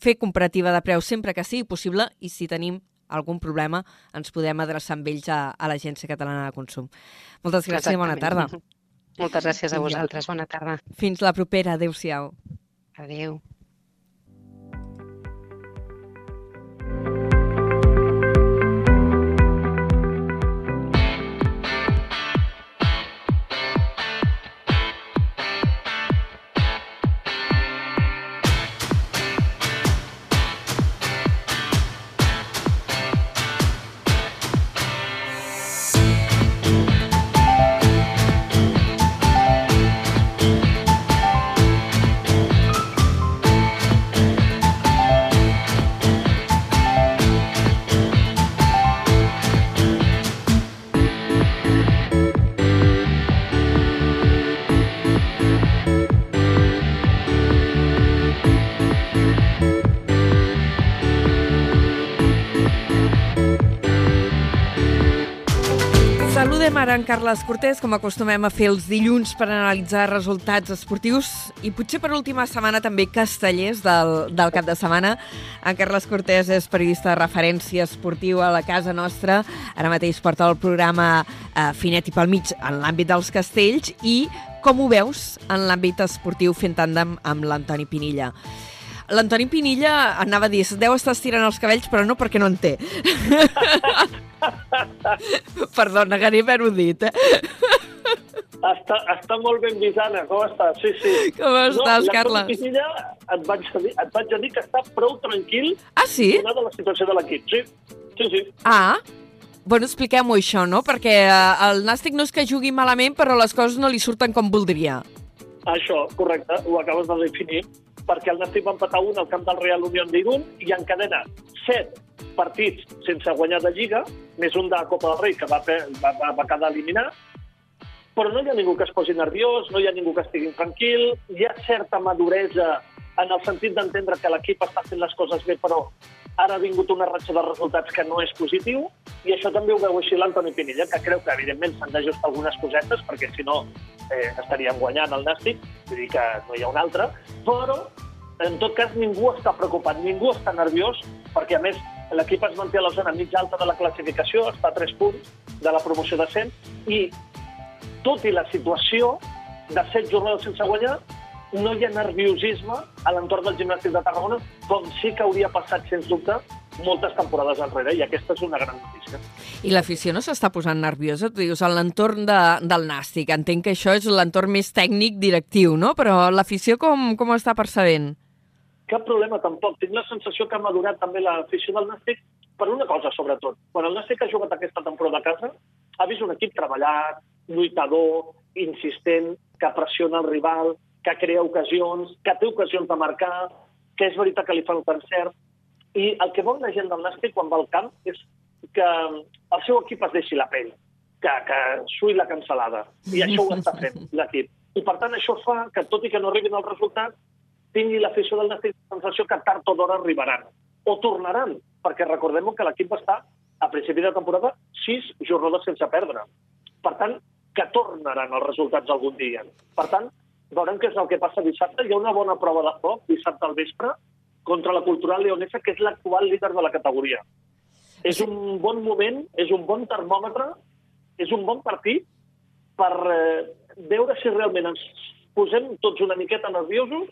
[SPEAKER 2] fer comparativa de preus sempre que sigui possible i si tenim algun problema ens podem adreçar amb ells a, a l'Agència Catalana de Consum. Moltes gràcies Exactament. i bona tarda.
[SPEAKER 6] Moltes gràcies a vosaltres. Bona tarda.
[SPEAKER 2] Fins la propera. Adéu-siau.
[SPEAKER 6] Adéu.
[SPEAKER 2] Ara en Carles Cortés, com acostumem a fer els dilluns per analitzar resultats esportius i potser per última setmana també castellers del, del cap de setmana. En Carles Cortés és periodista de referència esportiu a la casa nostra. Ara mateix porta el programa eh, Finet i pel mig en l'àmbit dels castells i com ho veus en l'àmbit esportiu fent tàndem amb l'Antoni Pinilla. L'Antoni Pinilla anava a dir, deu estar estirant els cabells, però no perquè no en té. Perdona, que ni haver-ho dit, eh?
[SPEAKER 7] Està, està molt ben visana, com estàs? Sí, sí.
[SPEAKER 2] Com estàs, no, Carles?
[SPEAKER 7] Pinilla, et vaig, dir, et vaig dir que està prou tranquil
[SPEAKER 2] ah, sí?
[SPEAKER 7] de la situació de l'equip. Sí, sí, sí.
[SPEAKER 2] Ah, Bueno, expliquem-ho això, no? Perquè eh, el Nàstic no és que jugui malament, però les coses no li surten com voldria.
[SPEAKER 7] Això, correcte, ho acabes de definir perquè el Nàstic va empatar un al camp del Real Unión d'Irún i encadena set partits sense guanyar de Lliga, més un de Copa del Rei que va, va, va, va quedar eliminat, però no hi ha ningú que es posi nerviós, no hi ha ningú que estigui tranquil, hi ha certa maduresa en el sentit d'entendre que l'equip està fent les coses bé, però ara ha vingut una ratxa de resultats que no és positiu, i això també ho veu així l'Antoni Pinilla, que creu que, evidentment, s'han d'ajustar algunes cosetes, perquè si no eh, estaríem guanyant el Nàstic, vull dir que no hi ha un altre, però, en tot cas, ningú està preocupat, ningú està nerviós, perquè, a més, l'equip es manté a la zona mitja alta de la classificació, està a 3 punts de la promoció de 100, i tot i la situació de 7 jornades sense guanyar, no hi ha nerviosisme a l'entorn del gimnàstic de Tarragona, com sí que hauria passat, sens dubte, moltes temporades enrere, i aquesta és una gran notícia.
[SPEAKER 2] I l'afició no s'està posant nerviosa? Tu dius, en l'entorn de, del Nàstic. Entenc que això és l'entorn més tècnic directiu, no? Però l'afició com, com ho està percebent?
[SPEAKER 7] Cap problema, tampoc. Tinc la sensació que ha madurat també l'afició del Nàstic per una cosa, sobretot. Quan el Nàstic ha jugat aquesta temporada a casa, ha vist un equip treballat, lluitador, insistent, que pressiona el rival, que crea ocasions, que té ocasions de marcar, que és veritat que li fan cert, i el que vol la gent del Nàstic quan va al camp és que el seu equip es deixi la pell, que, que sui la cancel·lada. I això ho està fent l'equip. I per tant això fa que, tot i que no arribin els resultats, tingui l'afició del Nàstic la sensació que tard o d'hora arribaran. O tornaran, perquè recordem que l'equip va estar a principi de temporada sis jornades sense perdre. Per tant, que tornaran els resultats algun dia. Per tant, veurem què és el que passa dissabte. Hi ha una bona prova de foc dissabte al vespre, contra la Cultural Leonesa, que és l'actual líder de la categoria. És un bon moment, és un bon termòmetre, és un bon partit per eh, veure si realment ens posem tots una miqueta nerviosos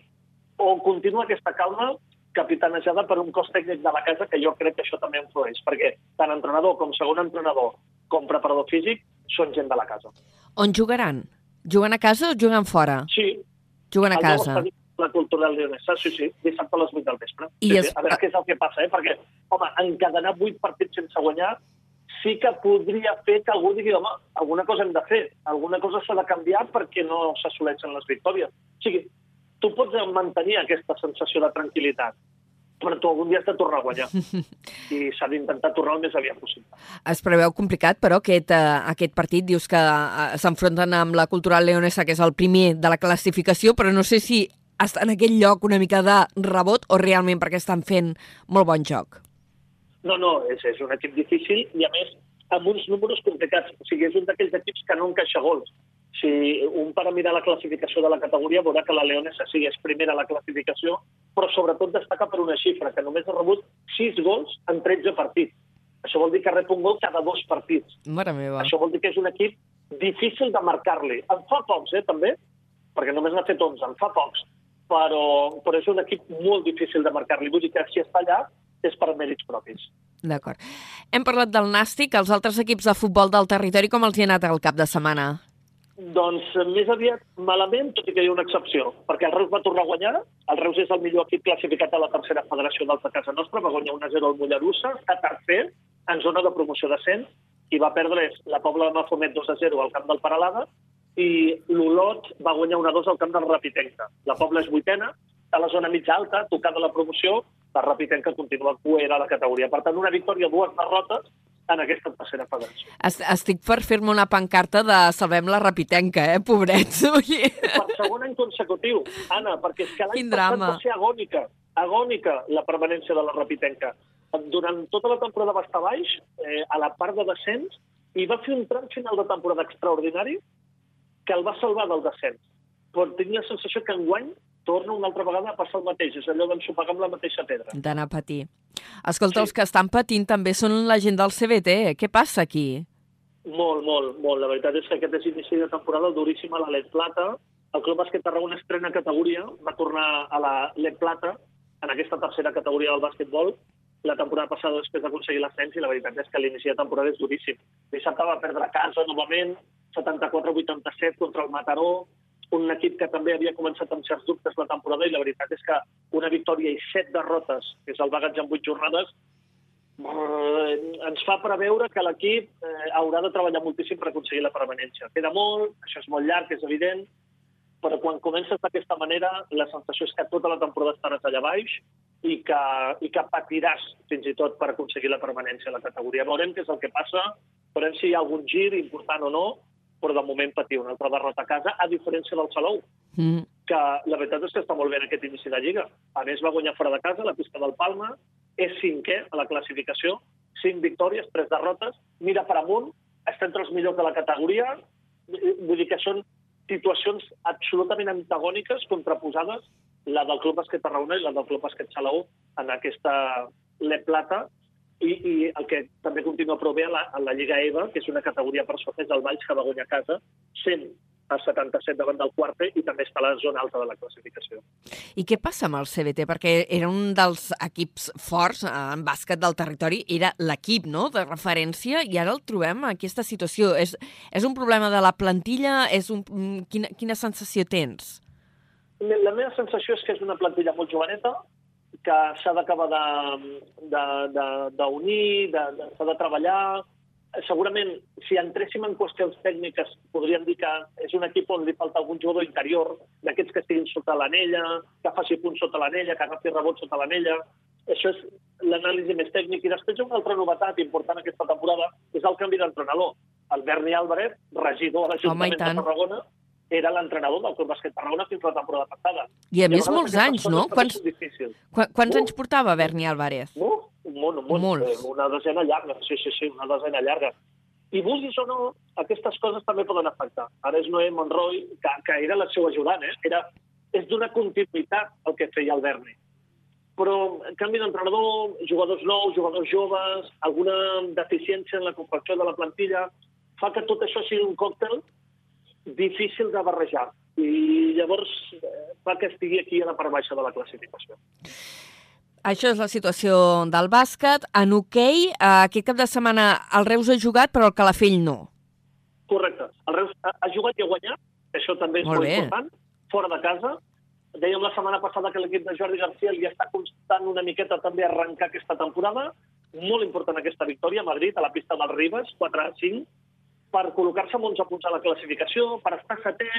[SPEAKER 7] o continua aquesta calma capitanejada per un cos tècnic de la casa, que jo crec que això també influeix, perquè tant entrenador com segon entrenador com preparador físic són gent de la casa.
[SPEAKER 2] On jugaran? Juguen a casa o juguen fora?
[SPEAKER 7] Sí.
[SPEAKER 2] Juguen a casa.
[SPEAKER 7] la cultural leonesa, sí, sí, dissabte a les 8 del vespre.
[SPEAKER 2] I
[SPEAKER 7] sí,
[SPEAKER 2] es-
[SPEAKER 7] sí, a veure què és el que passa, eh? perquè, home, encadenar 8 partits sense guanyar sí que podria fer que algú digui, home, alguna cosa hem de fer, alguna cosa s'ha de canviar perquè no s'assoleixen les victòries. O sigui, tu pots mantenir aquesta sensació de tranquil·litat, però tu algun dia has de tornar a guanyar. I s'ha d'intentar tornar el més aviat possible.
[SPEAKER 2] Es preveu complicat, però, aquest, eh, aquest partit. Dius que eh, s'enfronten amb la Cultural Leonesa, que és el primer de la classificació, però no sé si està en aquell lloc una mica de rebot o realment perquè estan fent molt bon joc.
[SPEAKER 7] No, no, és, és un equip difícil i, a més, amb uns números complicats. O sigui, és un d'aquells equips que no encaixa gols. Si un para mirar la classificació de la categoria veurà que la Leonesa sí és primera a la classificació, però sobretot destaca per una xifra, que només ha rebut 6 gols en 13 partits. Això vol dir que rep un gol cada dos partits.
[SPEAKER 2] Mare meva.
[SPEAKER 7] Això vol dir que és un equip difícil de marcar-li. En fa pocs, eh, també, perquè només n'ha fet 11, en fa pocs, però, però és un equip molt difícil de marcar-li. Vull dir que si està allà és per mèrits propis.
[SPEAKER 2] D'acord. Hem parlat del Nàstic, els altres equips de futbol del territori, com els hi ha anat el cap de setmana?
[SPEAKER 7] Doncs eh, més aviat malament, tot i que hi ha una excepció, perquè el Reus va tornar a guanyar, el Reus és el millor equip classificat a la tercera federació d'Alta Casa Nostra, va guanyar 1-0 al Mollerussa, està tercer en zona de promoció descens, i va perdre la Pobla de Mafumet 2-0 al camp del Paralada, i l'Olot va guanyar 1-2 al camp del Rapitenca. La Pobla és vuitena, a la zona mitja alta, tocada la promoció, la Rapitenca continua cuera a la categoria. Per tant, una victòria, dues derrotes en aquesta tercera federació.
[SPEAKER 2] Est estic per fer-me una pancarta de Salvem la Rapitenca, eh, pobrets.
[SPEAKER 7] Per segon any consecutiu, Anna, perquè és que l'any passat va ser agònica, agònica la permanència de la Rapitenca. Durant tota la temporada va estar baix, eh, a la part de descens, i va fer un tram final de temporada extraordinari que el va salvar del descens. Però tinc la sensació que enguany torna una altra vegada a passar el mateix, és allò d'ensopegar amb la mateixa pedra.
[SPEAKER 2] D'anar a patir. Escolta,
[SPEAKER 7] Sí.
[SPEAKER 2] els que estan patint també són la gent del CBT. Què passa aquí?
[SPEAKER 7] Molt, molt, molt. La veritat és que aquest és inici de temporada duríssima a la LED Plata. El Club Bàsquet Tarragona estrena categoria, va tornar a la LED Plata, en aquesta tercera categoria del bàsquetbol, la temporada passada després d'aconseguir l'ascens i la veritat és que l'inici de temporada és duríssim. Dissabte va perdre a casa novament, 74-87 contra el Mataró, un equip que també havia començat amb certs dubtes la temporada i la veritat és que una victòria i set derrotes, que és el bagatge en vuit jornades, eh, ens fa preveure que l'equip eh, haurà de treballar moltíssim per aconseguir la permanència. Queda molt, això és molt llarg, és evident, però quan comences d'aquesta manera, la sensació és que tota la temporada estaràs allà baix i que, i que patiràs fins i tot per aconseguir la permanència a la categoria. Veurem què és el que passa, veurem si hi ha algun gir important o no, però de moment patir una altra derrota a casa, a diferència del Salou,
[SPEAKER 2] Mm.
[SPEAKER 7] que la veritat és que està molt bé en aquest inici de Lliga. A més, va guanyar fora de casa, la pista del Palma, és cinquè a la classificació, cinc victòries, tres derrotes, mira per amunt, està entre els millors de la categoria, vull dir que són situacions absolutament antagòniques, contraposades, la del Club Bàsquet Tarragona i la del Club Bàsquet Salou en aquesta Le Plata, i, i el que també continua prou bé a la, a la Lliga EVA, que és una categoria per sota, és el Valls que va guanyar a casa, sent a 77 davant del quart i també està a la zona alta de la classificació.
[SPEAKER 2] I què passa amb el CBT? Perquè era un dels equips forts eh, en bàsquet del territori, era l'equip no? de referència, i ara el trobem en aquesta situació. És, és un problema de la plantilla? És un, mm, quina, quina sensació tens?
[SPEAKER 7] La meva sensació és que és una plantilla molt joveneta, que s'ha d'acabar d'unir, s'ha de treballar. Segurament, si entréssim en qüestions tècniques, podríem dir que és un equip on li falta algun jugador interior, d'aquests que estiguin sota l'anella, que faci punts sota l'anella, que agafi rebot sota l'anella. Això és l'anàlisi més tècnic. I després una altra novetat important aquesta temporada és el canvi d'entrenador. El Berni Álvarez, regidor a l'Ajuntament de Tarragona, era l'entrenador del Club Bàsquet Tarragona fins la temporada passada.
[SPEAKER 2] I a més molts anys, no? Quants, qu quants uh, anys portava Berni Álvarez?
[SPEAKER 7] Uh, un munt, un munt. Molts. Eh, una desena llarga, sí, sí, sí, una desena llarga. I vulguis o no, aquestes coses també poden afectar. Ara és Noé Monroy, que, que era la seva ajudant, eh? Era, és d'una continuïtat el que feia el Berni. Però canvi d'entrenador, jugadors nous, jugadors joves, alguna deficiència en la confecció de la plantilla, fa que tot això sigui un còctel difícil de barrejar i llavors eh, fa que estigui aquí a la part baixa de la classificació.
[SPEAKER 2] Això és la situació del bàsquet. En hoquei, okay, aquest cap de setmana el Reus ha jugat, però el Calafell no.
[SPEAKER 7] Correcte. El Reus ha jugat i ha guanyat, això també és molt, molt important, fora de casa. Dèiem la setmana passada que l'equip de Jordi García li està constant una miqueta també arrencar aquesta temporada. Molt important aquesta victòria a Madrid, a la pista del Ribes, 4 a 5 per col·locar-se amb 11 punts a la classificació, per estar setè,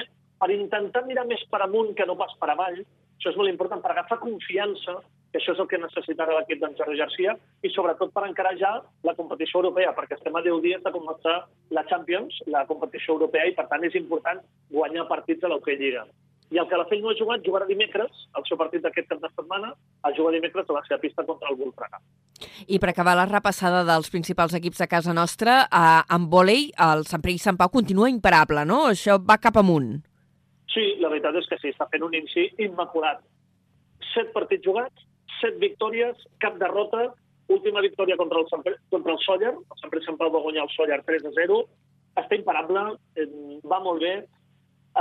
[SPEAKER 7] per intentar mirar més per amunt que no pas per avall. Això és molt important per agafar confiança, que això és el que necessitarà l'equip d'en Jordi Garcia, i sobretot per encarar ja la competició europea, perquè estem a 10 dies de començar la Champions, la competició europea, i per tant és important guanyar partits a l'Hockey Lliga. I el Calafell no ha jugat, jugarà dimecres, el seu partit d'aquest cap de setmana, el jugar dimecres a la seva pista contra el Voltregà.
[SPEAKER 2] I per acabar la repassada dels principals equips de casa nostra, eh, en vòlei, el Sant Pere i Sant Pau continua imparable, no? Això va cap amunt.
[SPEAKER 7] Sí, la veritat és que sí, està fent un inici immaculat. Set partits jugats, set victòries, cap derrota, última victòria contra el, Sant Pere, contra el Sóller, el Sant Pere i Sant Pau va guanyar el Sóller 3 a 0, està imparable, eh, va molt bé,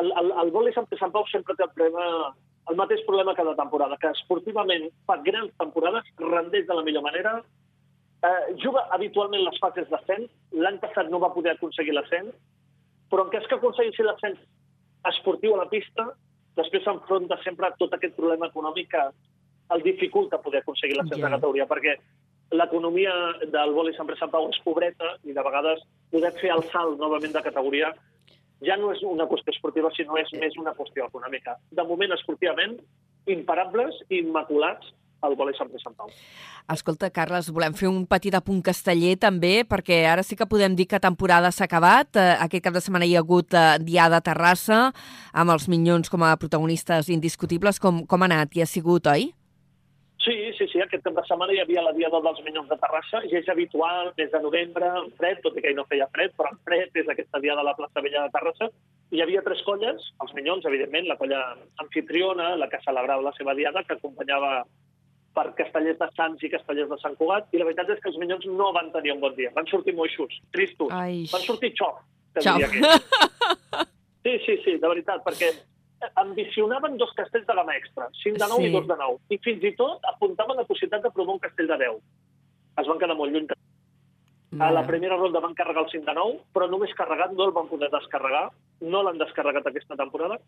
[SPEAKER 7] el, el, el vòlei Sant, Sant Pau sempre té el, problema, el mateix problema cada temporada, que esportivament fa grans temporades, rendeix de la millor manera, eh, juga habitualment les fases d'ascens, l'any passat no va poder aconseguir l'ascens, però en cas que aconseguissi l'ascens esportiu a la pista, després s'enfronta sempre a tot aquest problema econòmic que el dificulta poder aconseguir l'ascens yeah. de categoria, perquè l'economia del vòlei Sant Pau és pobreta i de vegades poder fer el salt novament de categoria ja no és una qüestió esportiva, sinó és més una qüestió econòmica. De moment, esportivament, imparables i immaculats al vòlei Sant Sant Pau.
[SPEAKER 2] Escolta, Carles, volem fer un petit apunt casteller també, perquè ara sí que podem dir que temporada s'ha acabat. Eh, aquest cap de setmana hi ha hagut eh, Diada a Terrassa, amb els Minyons com a protagonistes indiscutibles. Com, com ha anat? Hi ha sigut, oi?
[SPEAKER 7] Sí, sí, sí, aquest cap de setmana hi havia la Diada dels Minyons de Terrassa i és habitual, des de novembre, en fred, tot i que hi no feia fred, però en fred és aquesta Diada a la plaça Vella de Terrassa. Hi havia tres colles, els Minyons, evidentment, la colla anfitriona, la que celebrava la seva Diada, que acompanyava per castellers de Sants i castellers de Sant Cugat, i la veritat és que els Minyons no van tenir un bon dia. Van sortir moixos, tristos. Ai. Van sortir xof, que
[SPEAKER 2] diria
[SPEAKER 7] que. Sí, sí, sí, de veritat, perquè ambicionaven dos castells de gamma extra, 5 de 9 sí. i 2 de 9. I fins i tot apuntaven la possibilitat de provar un castell de 10. Es van quedar molt lluny. A la primera ronda van carregar el 5 de 9, però només carregat no el van poder descarregar. No l'han descarregat aquesta temporada.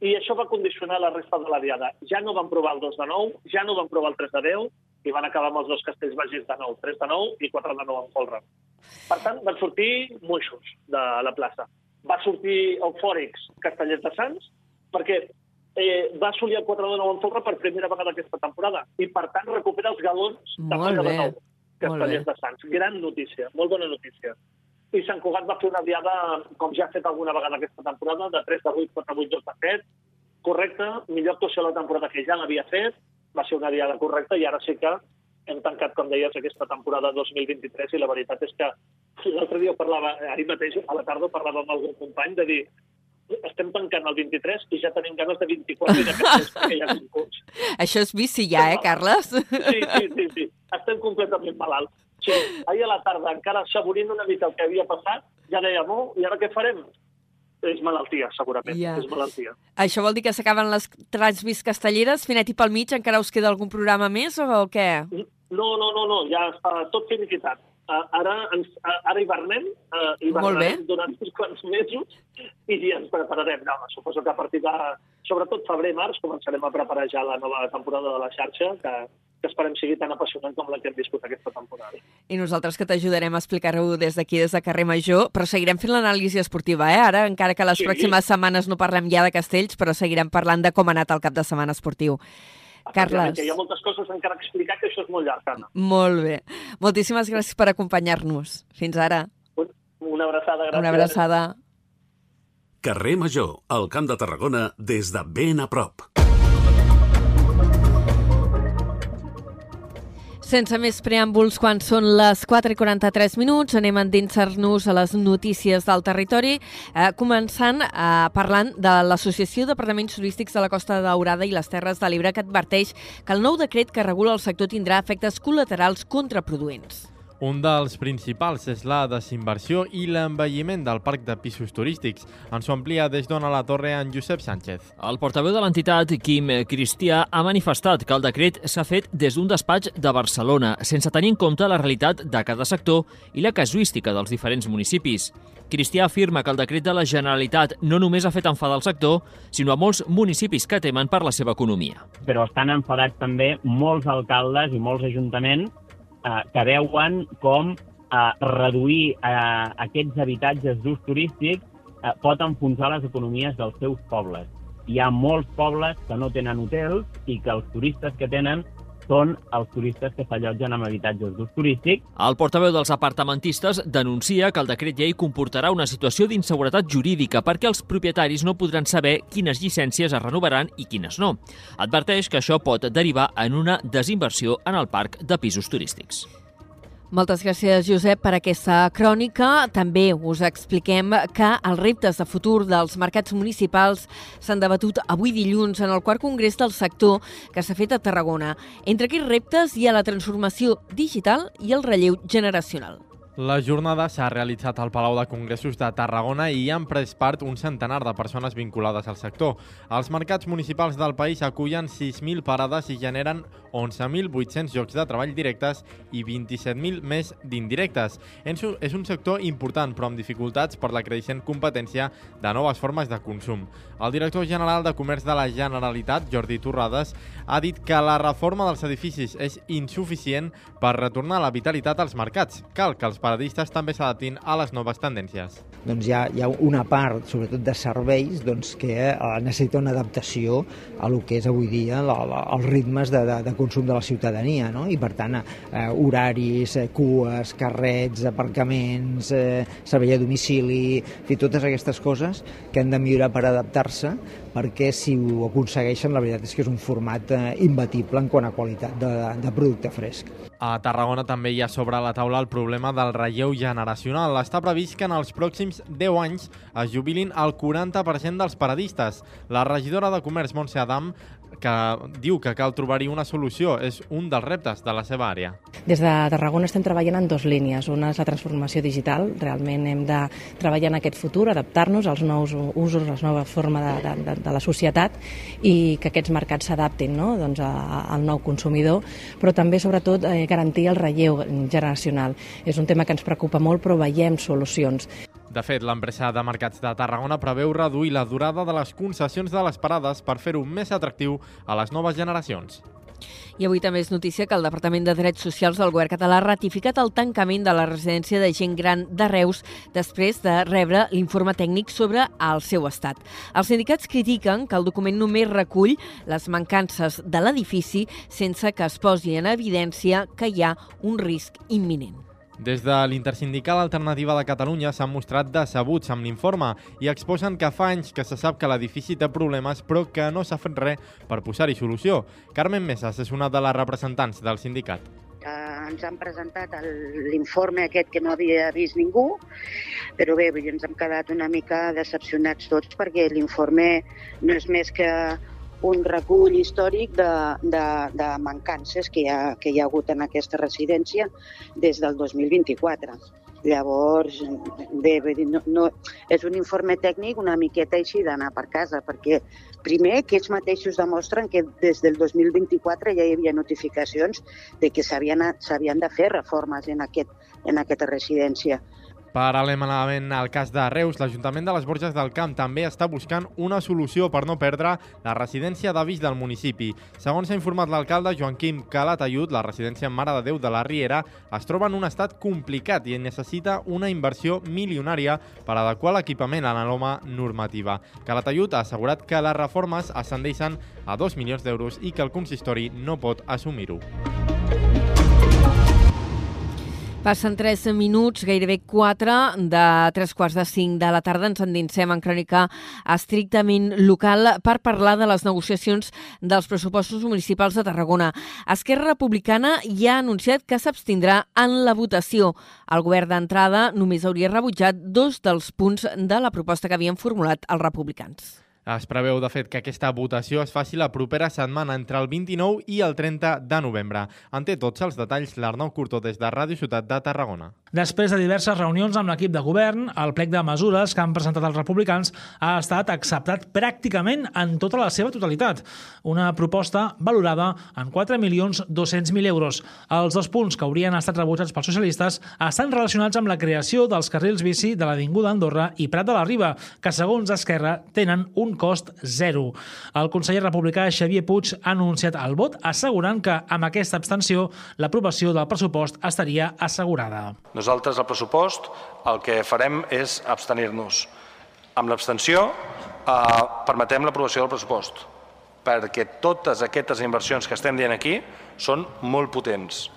[SPEAKER 7] I això va condicionar la resta de la diada. Ja no van provar el 2 de 9, ja no van provar el 3 de 10, i van acabar amb els dos castells vagis de 9, 3 de 9 i 4 de 9 en folre. Per tant, van sortir moixos de la plaça. Va sortir eufòrics castellers de Sants, perquè eh, va assolir el 4 de 9 en folre per primera vegada aquesta temporada i, per tant, recupera els galons de
[SPEAKER 2] Molt
[SPEAKER 7] de 9 castellers de Sants. Gran notícia, molt bona notícia. I Sant Cugat va fer una diada, com ja ha fet alguna vegada aquesta temporada, de 3 de 8, 4 de 8, 2 de 7. Correcte, millor actuació la temporada que ja l'havia fet, va ser una diada correcta i ara sí que hem tancat, com deies, aquesta temporada 2023 i la veritat és que l'altre dia parlava, ahir mateix a la tarda parlava amb algun company de dir estem tancant el 23 i ja tenim ganes de 24 i de perquè hi ha concurs.
[SPEAKER 2] Això és bici ja, eh, Carles?
[SPEAKER 7] Sí, sí, sí, sí. Estem completament malalts. Sí, ahir a la tarda, encara saborint una mica el que havia passat, ja dèiem, oh, i ara què farem? és malaltia, segurament.
[SPEAKER 2] Ja.
[SPEAKER 7] És malaltia.
[SPEAKER 2] Això vol dir que s'acaben les transmis castelleres, finet i pel mig, encara us queda algun programa més o què?
[SPEAKER 7] No, no, no, no, ja està tot finiquitat. Uh, ara, ens, uh, ara hivernem, uh, hivernarem durant uns quants mesos i ja ens prepararem. No, suposo que a partir de, sobretot febrer-març, començarem a preparar ja la nova temporada de la xarxa, que, que esperem sigui tan apassionant com la que hem viscut aquesta temporada.
[SPEAKER 2] I nosaltres que t'ajudarem a explicar-ho des d'aquí, des de carrer Major, però seguirem fent l'anàlisi esportiva, eh? Ara, encara que les
[SPEAKER 7] Sí.
[SPEAKER 2] pròximes setmanes no parlem ja de castells, però seguirem parlant de com ha anat el cap de setmana esportiu. Carles.
[SPEAKER 7] Que hi ha moltes coses encara a explicar, que això és molt llarg, Anna.
[SPEAKER 2] Molt bé. Moltíssimes gràcies per acompanyar-nos. Fins ara.
[SPEAKER 7] Una abraçada, gràcies.
[SPEAKER 2] Una abraçada.
[SPEAKER 3] Carrer Major, al Camp de Tarragona, des de ben a prop.
[SPEAKER 2] Sense més preàmbuls, quan són les 4 i 43 minuts, anem a endinsar-nos a les notícies del territori, eh, començant eh, parlant de l'Associació d'Apartaments Turístics de la Costa Daurada i les Terres de l'Ebre, que adverteix que el nou decret que regula el sector tindrà efectes col·laterals contraproduents.
[SPEAKER 4] Un dels principals és la desinversió i l'envelliment del parc de pisos turístics. Ens ho amplia des d'on a la torre en Josep Sánchez.
[SPEAKER 8] El portaveu de l'entitat, Quim Cristià, ha manifestat que el decret s'ha fet des d'un despatx de Barcelona, sense tenir en compte la realitat de cada sector i la casuística dels diferents municipis. Cristià afirma que el decret de la Generalitat no només ha fet enfadar el sector, sinó a molts municipis que temen per la seva economia.
[SPEAKER 9] però estan enfadats també molts alcaldes i molts ajuntaments eh, que veuen com eh, reduir eh, aquests habitatges d'ús turístic eh, pot enfonsar les economies dels seus pobles. Hi ha molts pobles que no tenen hotels i que els turistes que tenen són els turistes que s'allotgen en habitatges d'ús turístic
[SPEAKER 8] El portaveu dels apartamentistes denuncia que el decret llei comportarà una situació d'inseguretat jurídica perquè els propietaris no podran saber quines llicències es renovaran i quines no. Adverteix que això pot derivar en una desinversió en el parc de pisos turístics.
[SPEAKER 2] Moltes gràcies, Josep, per aquesta crònica. També us expliquem que els reptes de futur dels mercats municipals s'han debatut avui dilluns en el quart congrés del sector que s'ha fet a Tarragona. Entre aquests reptes hi ha la transformació digital i el relleu generacional.
[SPEAKER 4] La jornada s'ha realitzat al Palau de Congressos de Tarragona i hi han pres part un centenar de persones vinculades al sector. Els mercats municipals del país acullen 6.000 parades i generen 11.800 llocs de treball directes i 27.000 més d'indirectes. És un- sector important, però amb dificultats per la creixent competència de noves formes de consum. El director general de Comerç de la Generalitat, Jordi Torrades, ha dit que la reforma dels edificis és insuficient per retornar la vitalitat als mercats. Cal que els paradistes també s'adaptin a les noves tendències.
[SPEAKER 10] doncs hi ha, hi ha una part, sobretot de serveis, doncs, que eh, necessita una adaptació a lo que és avui dia la, la, els ritmes de, de, de consum de la ciutadania, no? i per tant eh, horaris, eh, cues, carrets, aparcaments, eh, servei a domicili, fi, totes aquestes coses que han de millorar per adaptar-se perquè si ho aconsegueixen la veritat és que és un format eh, imbatible en quant a qualitat de, de producte fresc.
[SPEAKER 4] A Tarragona també hi ha sobre la taula el problema del relleu generacional. Està previst que en els pròxims 10 anys es jubilin el 40% dels paradistes. La regidora de Comerç, Montse Adam, que diu que cal trobar-hi una solució, és un dels reptes de la seva àrea.
[SPEAKER 11] Des de Tarragona estem treballant en dues línies. Una és la transformació digital. Realment hem de treballar en aquest futur, adaptar-nos als nous usos, a la nova forma de, de, de, la societat i que aquests mercats s'adaptin no? doncs a, al nou consumidor, però també, sobretot, eh, garantir el relleu generacional. És un tema que ens preocupa molt, però veiem solucions.
[SPEAKER 4] De fet, l'empresa de mercats de Tarragona preveu reduir la durada de les concessions de les parades per fer-ho més atractiu a les noves generacions.
[SPEAKER 2] I avui també és notícia que el Departament de Drets Socials del Govern català ha ratificat el tancament de la residència de gent gran de Reus després de rebre l'informe tècnic sobre el seu estat. Els sindicats critiquen que el document només recull les mancances de l'edifici sense que es posi en evidència que hi ha un risc imminent.
[SPEAKER 4] Des de l'Intersindical Alternativa de Catalunya s'han mostrat decebuts amb l'informe i exposen que fa anys que se sap que l'edifici té problemes però que no s'ha fet res per posar-hi solució. Carmen Mesas és una de les representants del sindicat.
[SPEAKER 12] Eh, ens han presentat l'informe aquest que no havia vist ningú, però bé, ens hem quedat una mica decepcionats tots perquè l'informe no és més que un recull històric de, de, de mancances que hi, ha, que hi ha hagut en aquesta residència des del 2024. Llavors, bé, dir, no, no, és un informe tècnic una miqueta així d'anar per casa, perquè primer que ells mateixos demostren que des del 2024 ja hi havia notificacions de que s'havien de fer reformes en, aquest, en aquesta residència.
[SPEAKER 4] Paral·lelament al cas de Reus, l'Ajuntament de les Borges del Camp també està buscant una solució per no perdre la residència d'avis del municipi. Segons s'ha informat l'alcalde Joaquim Calatayud, la residència Mare de Déu de la Riera es troba en un estat complicat i necessita una inversió milionària per adequar l'equipament a la nova normativa. Calatayud ha assegurat que les reformes ascendeixen a 2 milions d'euros i que el consistori no pot assumir-ho.
[SPEAKER 2] Passen 3 minuts, gairebé 4 de 3 quarts de 5 de la tarda. Ens endinsem en crònica estrictament local per parlar de les negociacions dels pressupostos municipals de Tarragona. Esquerra Republicana ja ha anunciat que s'abstindrà en la votació. El govern d'entrada només hauria rebutjat dos dels punts de la proposta que havien formulat els republicans.
[SPEAKER 4] Es preveu, de fet, que aquesta votació es faci la propera setmana entre el 29 i el 30 de novembre. En té tots els detalls l'Arnau Curtó des de Ràdio Ciutat de Tarragona.
[SPEAKER 13] Després de diverses reunions amb l'equip de govern, el plec de mesures que han presentat els republicans ha estat acceptat pràcticament en tota la seva totalitat. Una proposta valorada en 4.200.000 euros. Els dos punts que haurien estat rebutjats pels socialistes estan relacionats amb la creació dels carrils bici de l'Avinguda Andorra i Prat de la Riba, que segons Esquerra tenen un cost zero. El conseller republicà Xavier Puig ha anunciat el vot assegurant que amb aquesta abstenció l'aprovació del pressupost estaria assegurada.
[SPEAKER 14] Nosaltres al pressupost el que farem és abstenir-nos. Amb l'abstenció eh, permetem l'aprovació del pressupost perquè totes aquestes inversions que estem dient aquí són molt potents.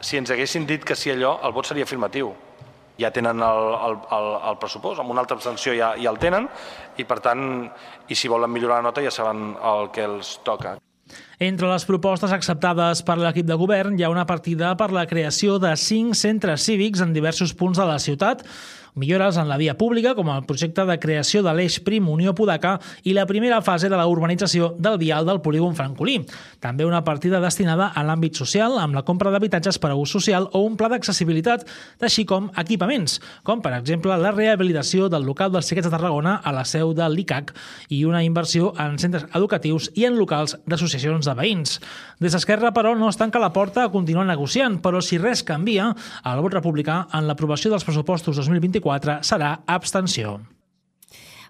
[SPEAKER 14] Si ens haguessin dit que sí allò, el vot seria afirmatiu ja tenen el, el, el, el pressupost, amb una altra abstenció ja, ja el tenen, i per tant, i si volen millorar la nota ja saben el que els toca.
[SPEAKER 13] Entre les propostes acceptades per l'equip de govern hi ha una partida per la creació de cinc centres cívics en diversos punts de la ciutat, millores en la via pública, com el projecte de creació de l'eix prim Unió Podaca i la primera fase de la urbanització del vial del polígon francolí. També una partida destinada a l'àmbit social, amb la compra d'habitatges per a ús social o un pla d'accessibilitat, així com equipaments, com per exemple la rehabilitació del local dels Xiquets de Tarragona a la seu de l'ICAC i una inversió en centres educatius i en locals d'associacions de veïns. Des d'Esquerra, però, no es tanca la porta a continuar negociant, però si res canvia, el vot republicà en l'aprovació dels pressupostos 2024 4 serà abstenció.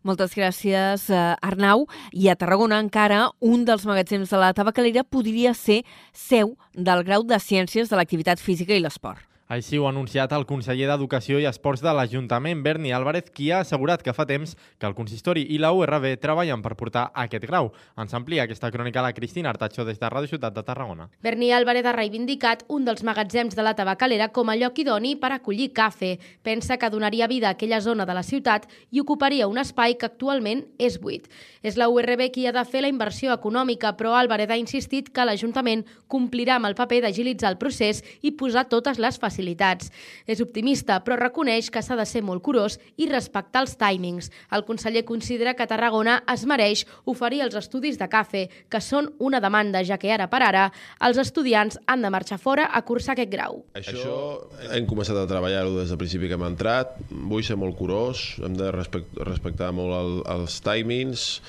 [SPEAKER 2] Moltes gràcies, eh, Arnau. I a Tarragona encara un dels magatzems de la tabacalera podria ser seu del grau de Ciències de l'Activitat Física i l'Esport.
[SPEAKER 4] Així ho ha anunciat el conseller d'Educació i Esports de l'Ajuntament, Berni Álvarez, qui ha assegurat que fa temps que el consistori i la URB treballen per portar aquest grau. Ens amplia aquesta crònica la Cristina Artacho des de Ràdio Ciutat de Tarragona.
[SPEAKER 15] Berni Álvarez ha reivindicat un dels magatzems de la tabacalera com a lloc idoni per acollir cafè. Pensa que donaria vida a aquella zona de la ciutat i ocuparia un espai que actualment és buit. És la URB qui ha de fer la inversió econòmica, però Álvarez ha insistit que l'Ajuntament complirà amb el paper d'agilitzar el procés i posar totes les facilitats facilitats. És optimista, però reconeix que s'ha de ser molt curós i respectar els timings. El conseller considera que Tarragona es mereix oferir els estudis de cafè, que són una demanda, ja que ara per ara els estudiants han de marxar fora a cursar aquest grau.
[SPEAKER 16] Això hem començat a treballar-ho des del principi que hem entrat. Vull ser molt curós, hem de respectar molt el, els timings,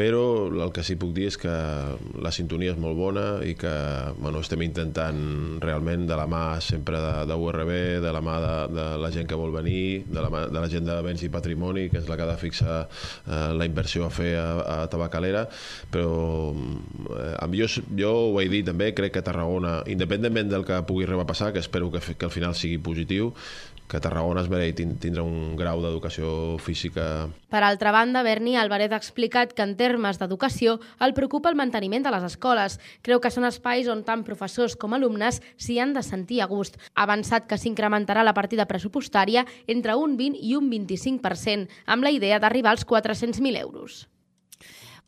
[SPEAKER 16] però el que sí puc dir és que la sintonia és molt bona i que bueno, estem intentant realment de la mà sempre de, de URB, de la mà de, de la gent que vol venir, de la, mà, de la gent de béns i patrimoni, que és la que ha de fixar eh, la inversió a fer a, a Tabacalera, però eh, jo, jo ho he dit també, crec que Tarragona, independentment del que pugui arribar a passar, que espero que, que al final sigui positiu, que Tarragona es mereix tindre un grau d'educació física.
[SPEAKER 15] Per altra banda, Berni Álvarez ha explicat que en termes d'educació el preocupa el manteniment de les escoles. Creu que són espais on tant professors com alumnes s'hi han de sentir a gust. Ha avançat que s'incrementarà la partida pressupostària entre un 20 i un 25%, amb la idea d'arribar als 400.000 euros.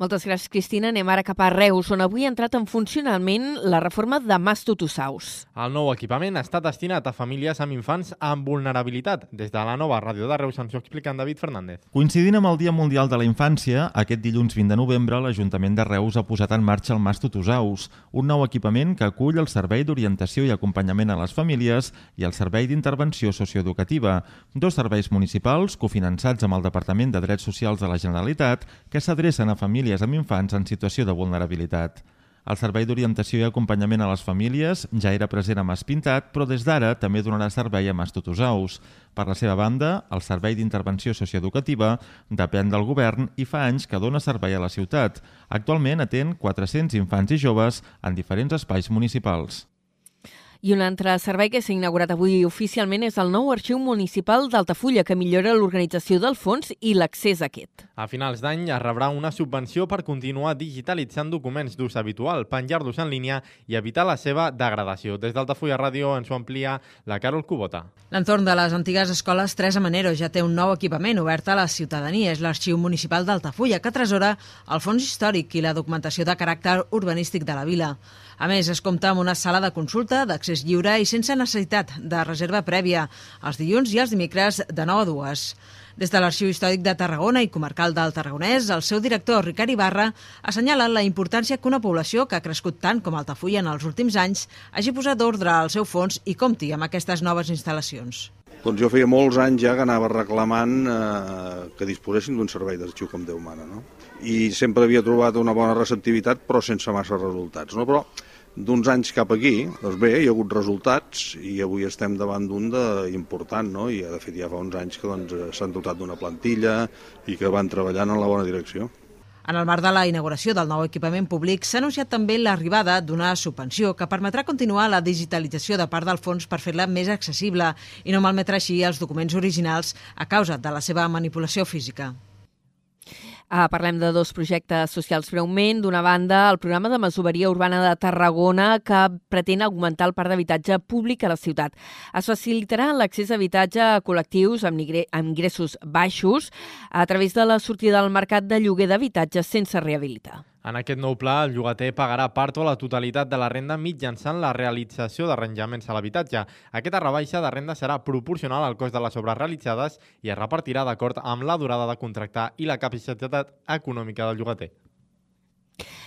[SPEAKER 2] Moltes gràcies, Cristina. Anem ara cap a Reus, on avui ha entrat en funcionament la reforma de Mas Tutusaus.
[SPEAKER 4] El nou equipament està destinat a famílies amb infants amb vulnerabilitat. Des de la nova ràdio de Reus ens ho explica en David Fernández.
[SPEAKER 17] Coincidint amb el Dia Mundial de la Infància, aquest dilluns 20 de novembre l'Ajuntament de Reus ha posat en marxa el Mas Tutusaus, un nou equipament que acull el Servei d'Orientació i Acompanyament a les Famílies i el Servei d'Intervenció Socioeducativa, dos serveis municipals cofinançats amb el Departament de Drets Socials de la Generalitat que s'adrecen a famílies amb infants en situació de vulnerabilitat. El Servei d'Orientació i Acompanyament a les Famílies ja era present a Mas Pintat, però des d'ara també donarà servei a Mas Tutusaus. Per la seva banda, el Servei d'Intervenció Socioeducativa depèn del govern i fa anys que dona servei a la ciutat. Actualment atén 400 infants i joves en diferents espais municipals.
[SPEAKER 2] I un altre servei que s'ha inaugurat avui oficialment és el nou Arxiu Municipal d'Altafulla, que millora l'organització del fons i l'accés a aquest.
[SPEAKER 4] A finals d'any es rebrà una subvenció per continuar digitalitzant documents d'ús habitual, penjar-los en línia i evitar la seva degradació. Des d'Altafulla Ràdio ens ho amplia la Carol Cubota.
[SPEAKER 18] L'entorn de les antigues escoles Teresa Manero ja té un nou equipament obert a la ciutadania. És l'Arxiu Municipal d'Altafulla, que atresora el fons històric i la documentació de caràcter urbanístic de la vila. A més, es compta amb una sala de consulta d'accés lliure i sense necessitat de reserva prèvia, els dilluns i els dimecres de 9 a 2. Des de l'Arxiu Històric de Tarragona i Comarcal del Tarragonès, el seu director, Ricard Ibarra, assenyala la importància que una població que ha crescut tant com Altafulla en els últims anys hagi posat ordre al seu fons i compti amb aquestes noves instal·lacions.
[SPEAKER 19] Doncs jo feia molts anys ja que anava reclamant eh, que disposessin d'un servei d'arxiu com Déu mana, no? I sempre havia trobat una bona receptivitat, però sense massa resultats, no? Però d'uns anys cap aquí, doncs bé, hi ha hagut resultats i avui estem davant d'un important, no? I de fet ja fa uns anys que doncs, s'han dotat d'una plantilla i que van treballant en la bona direcció.
[SPEAKER 18] En el marc de la inauguració del nou equipament públic s'ha anunciat també l'arribada d'una subvenció que permetrà continuar la digitalització de part del fons per fer-la més accessible i no malmetre així els documents originals a causa de la seva manipulació física.
[SPEAKER 2] Uh, parlem de dos projectes socials breument. D'una banda, el programa de masoveria urbana de Tarragona que pretén augmentar el parc d'habitatge públic a la ciutat. Es facilitarà l'accés a habitatge a col·lectius amb, amb ingressos baixos a través de la sortida del mercat de lloguer d'habitatge sense rehabilitar.
[SPEAKER 4] En aquest nou pla, el llogater pagarà part o la totalitat de la renda mitjançant la realització d'arranjaments a l'habitatge. Aquesta rebaixa de renda serà proporcional al cost de les obres realitzades i es repartirà d'acord amb la durada de contractar i la capacitat econòmica del llogater.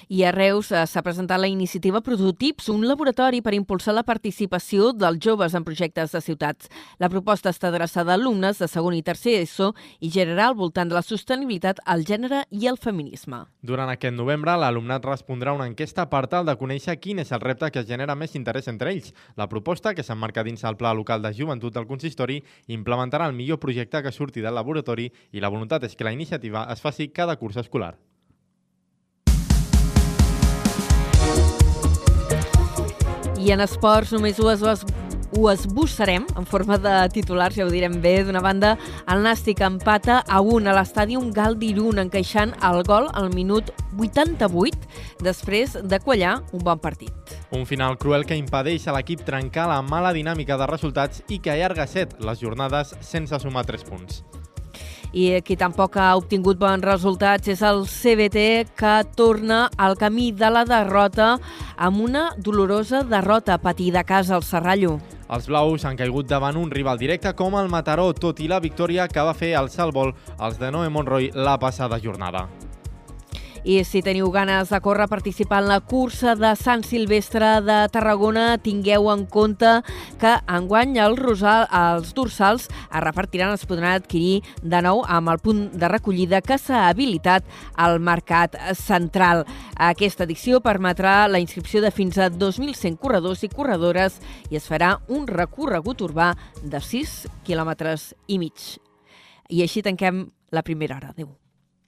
[SPEAKER 2] I a Reus eh, s'ha presentat la iniciativa Prototips, un laboratori per impulsar la participació dels joves en projectes de ciutats. La proposta està adreçada a alumnes de segon i tercer ESO i girarà al voltant de la sostenibilitat, el gènere i el feminisme.
[SPEAKER 4] Durant aquest novembre, l'alumnat respondrà una enquesta per tal de conèixer quin és el repte que genera més interès entre ells. La proposta, que s'emmarca dins el Pla Local de Joventut del Consistori, implementarà el millor projecte que surti del laboratori i la voluntat és que la iniciativa es faci cada curs escolar.
[SPEAKER 2] I en esports només ho, es, ho esbossarem en forma de titulars, ja ho direm bé. D'una banda, el Nàstic empata a 1 a l'estàdium Gal d'Irun, encaixant el gol al minut 88 després de quallar un bon partit.
[SPEAKER 4] Un final cruel que impedeix a l'equip trencar la mala dinàmica de resultats i que allarga set les jornades sense sumar 3 punts
[SPEAKER 2] i qui tampoc ha obtingut bons resultats és el CBT que torna al camí de la derrota amb una dolorosa derrota patida a casa al Serrallo.
[SPEAKER 4] Els blaus han caigut davant un rival directe com el Mataró, tot i la victòria que va fer el Salvol els de Noé Monroy la passada jornada.
[SPEAKER 2] I si teniu ganes de córrer, participar en la cursa de Sant Silvestre de Tarragona, tingueu en compte que enguany el rosal, els dorsals es repartiran, es podran adquirir de nou amb el punt de recollida que s'ha habilitat al Mercat Central. Aquesta edició permetrà la inscripció de fins a 2.100 corredors i corredores i es farà un recorregut urbà de 6 quilòmetres i mig. I així tanquem la primera hora. Adéu.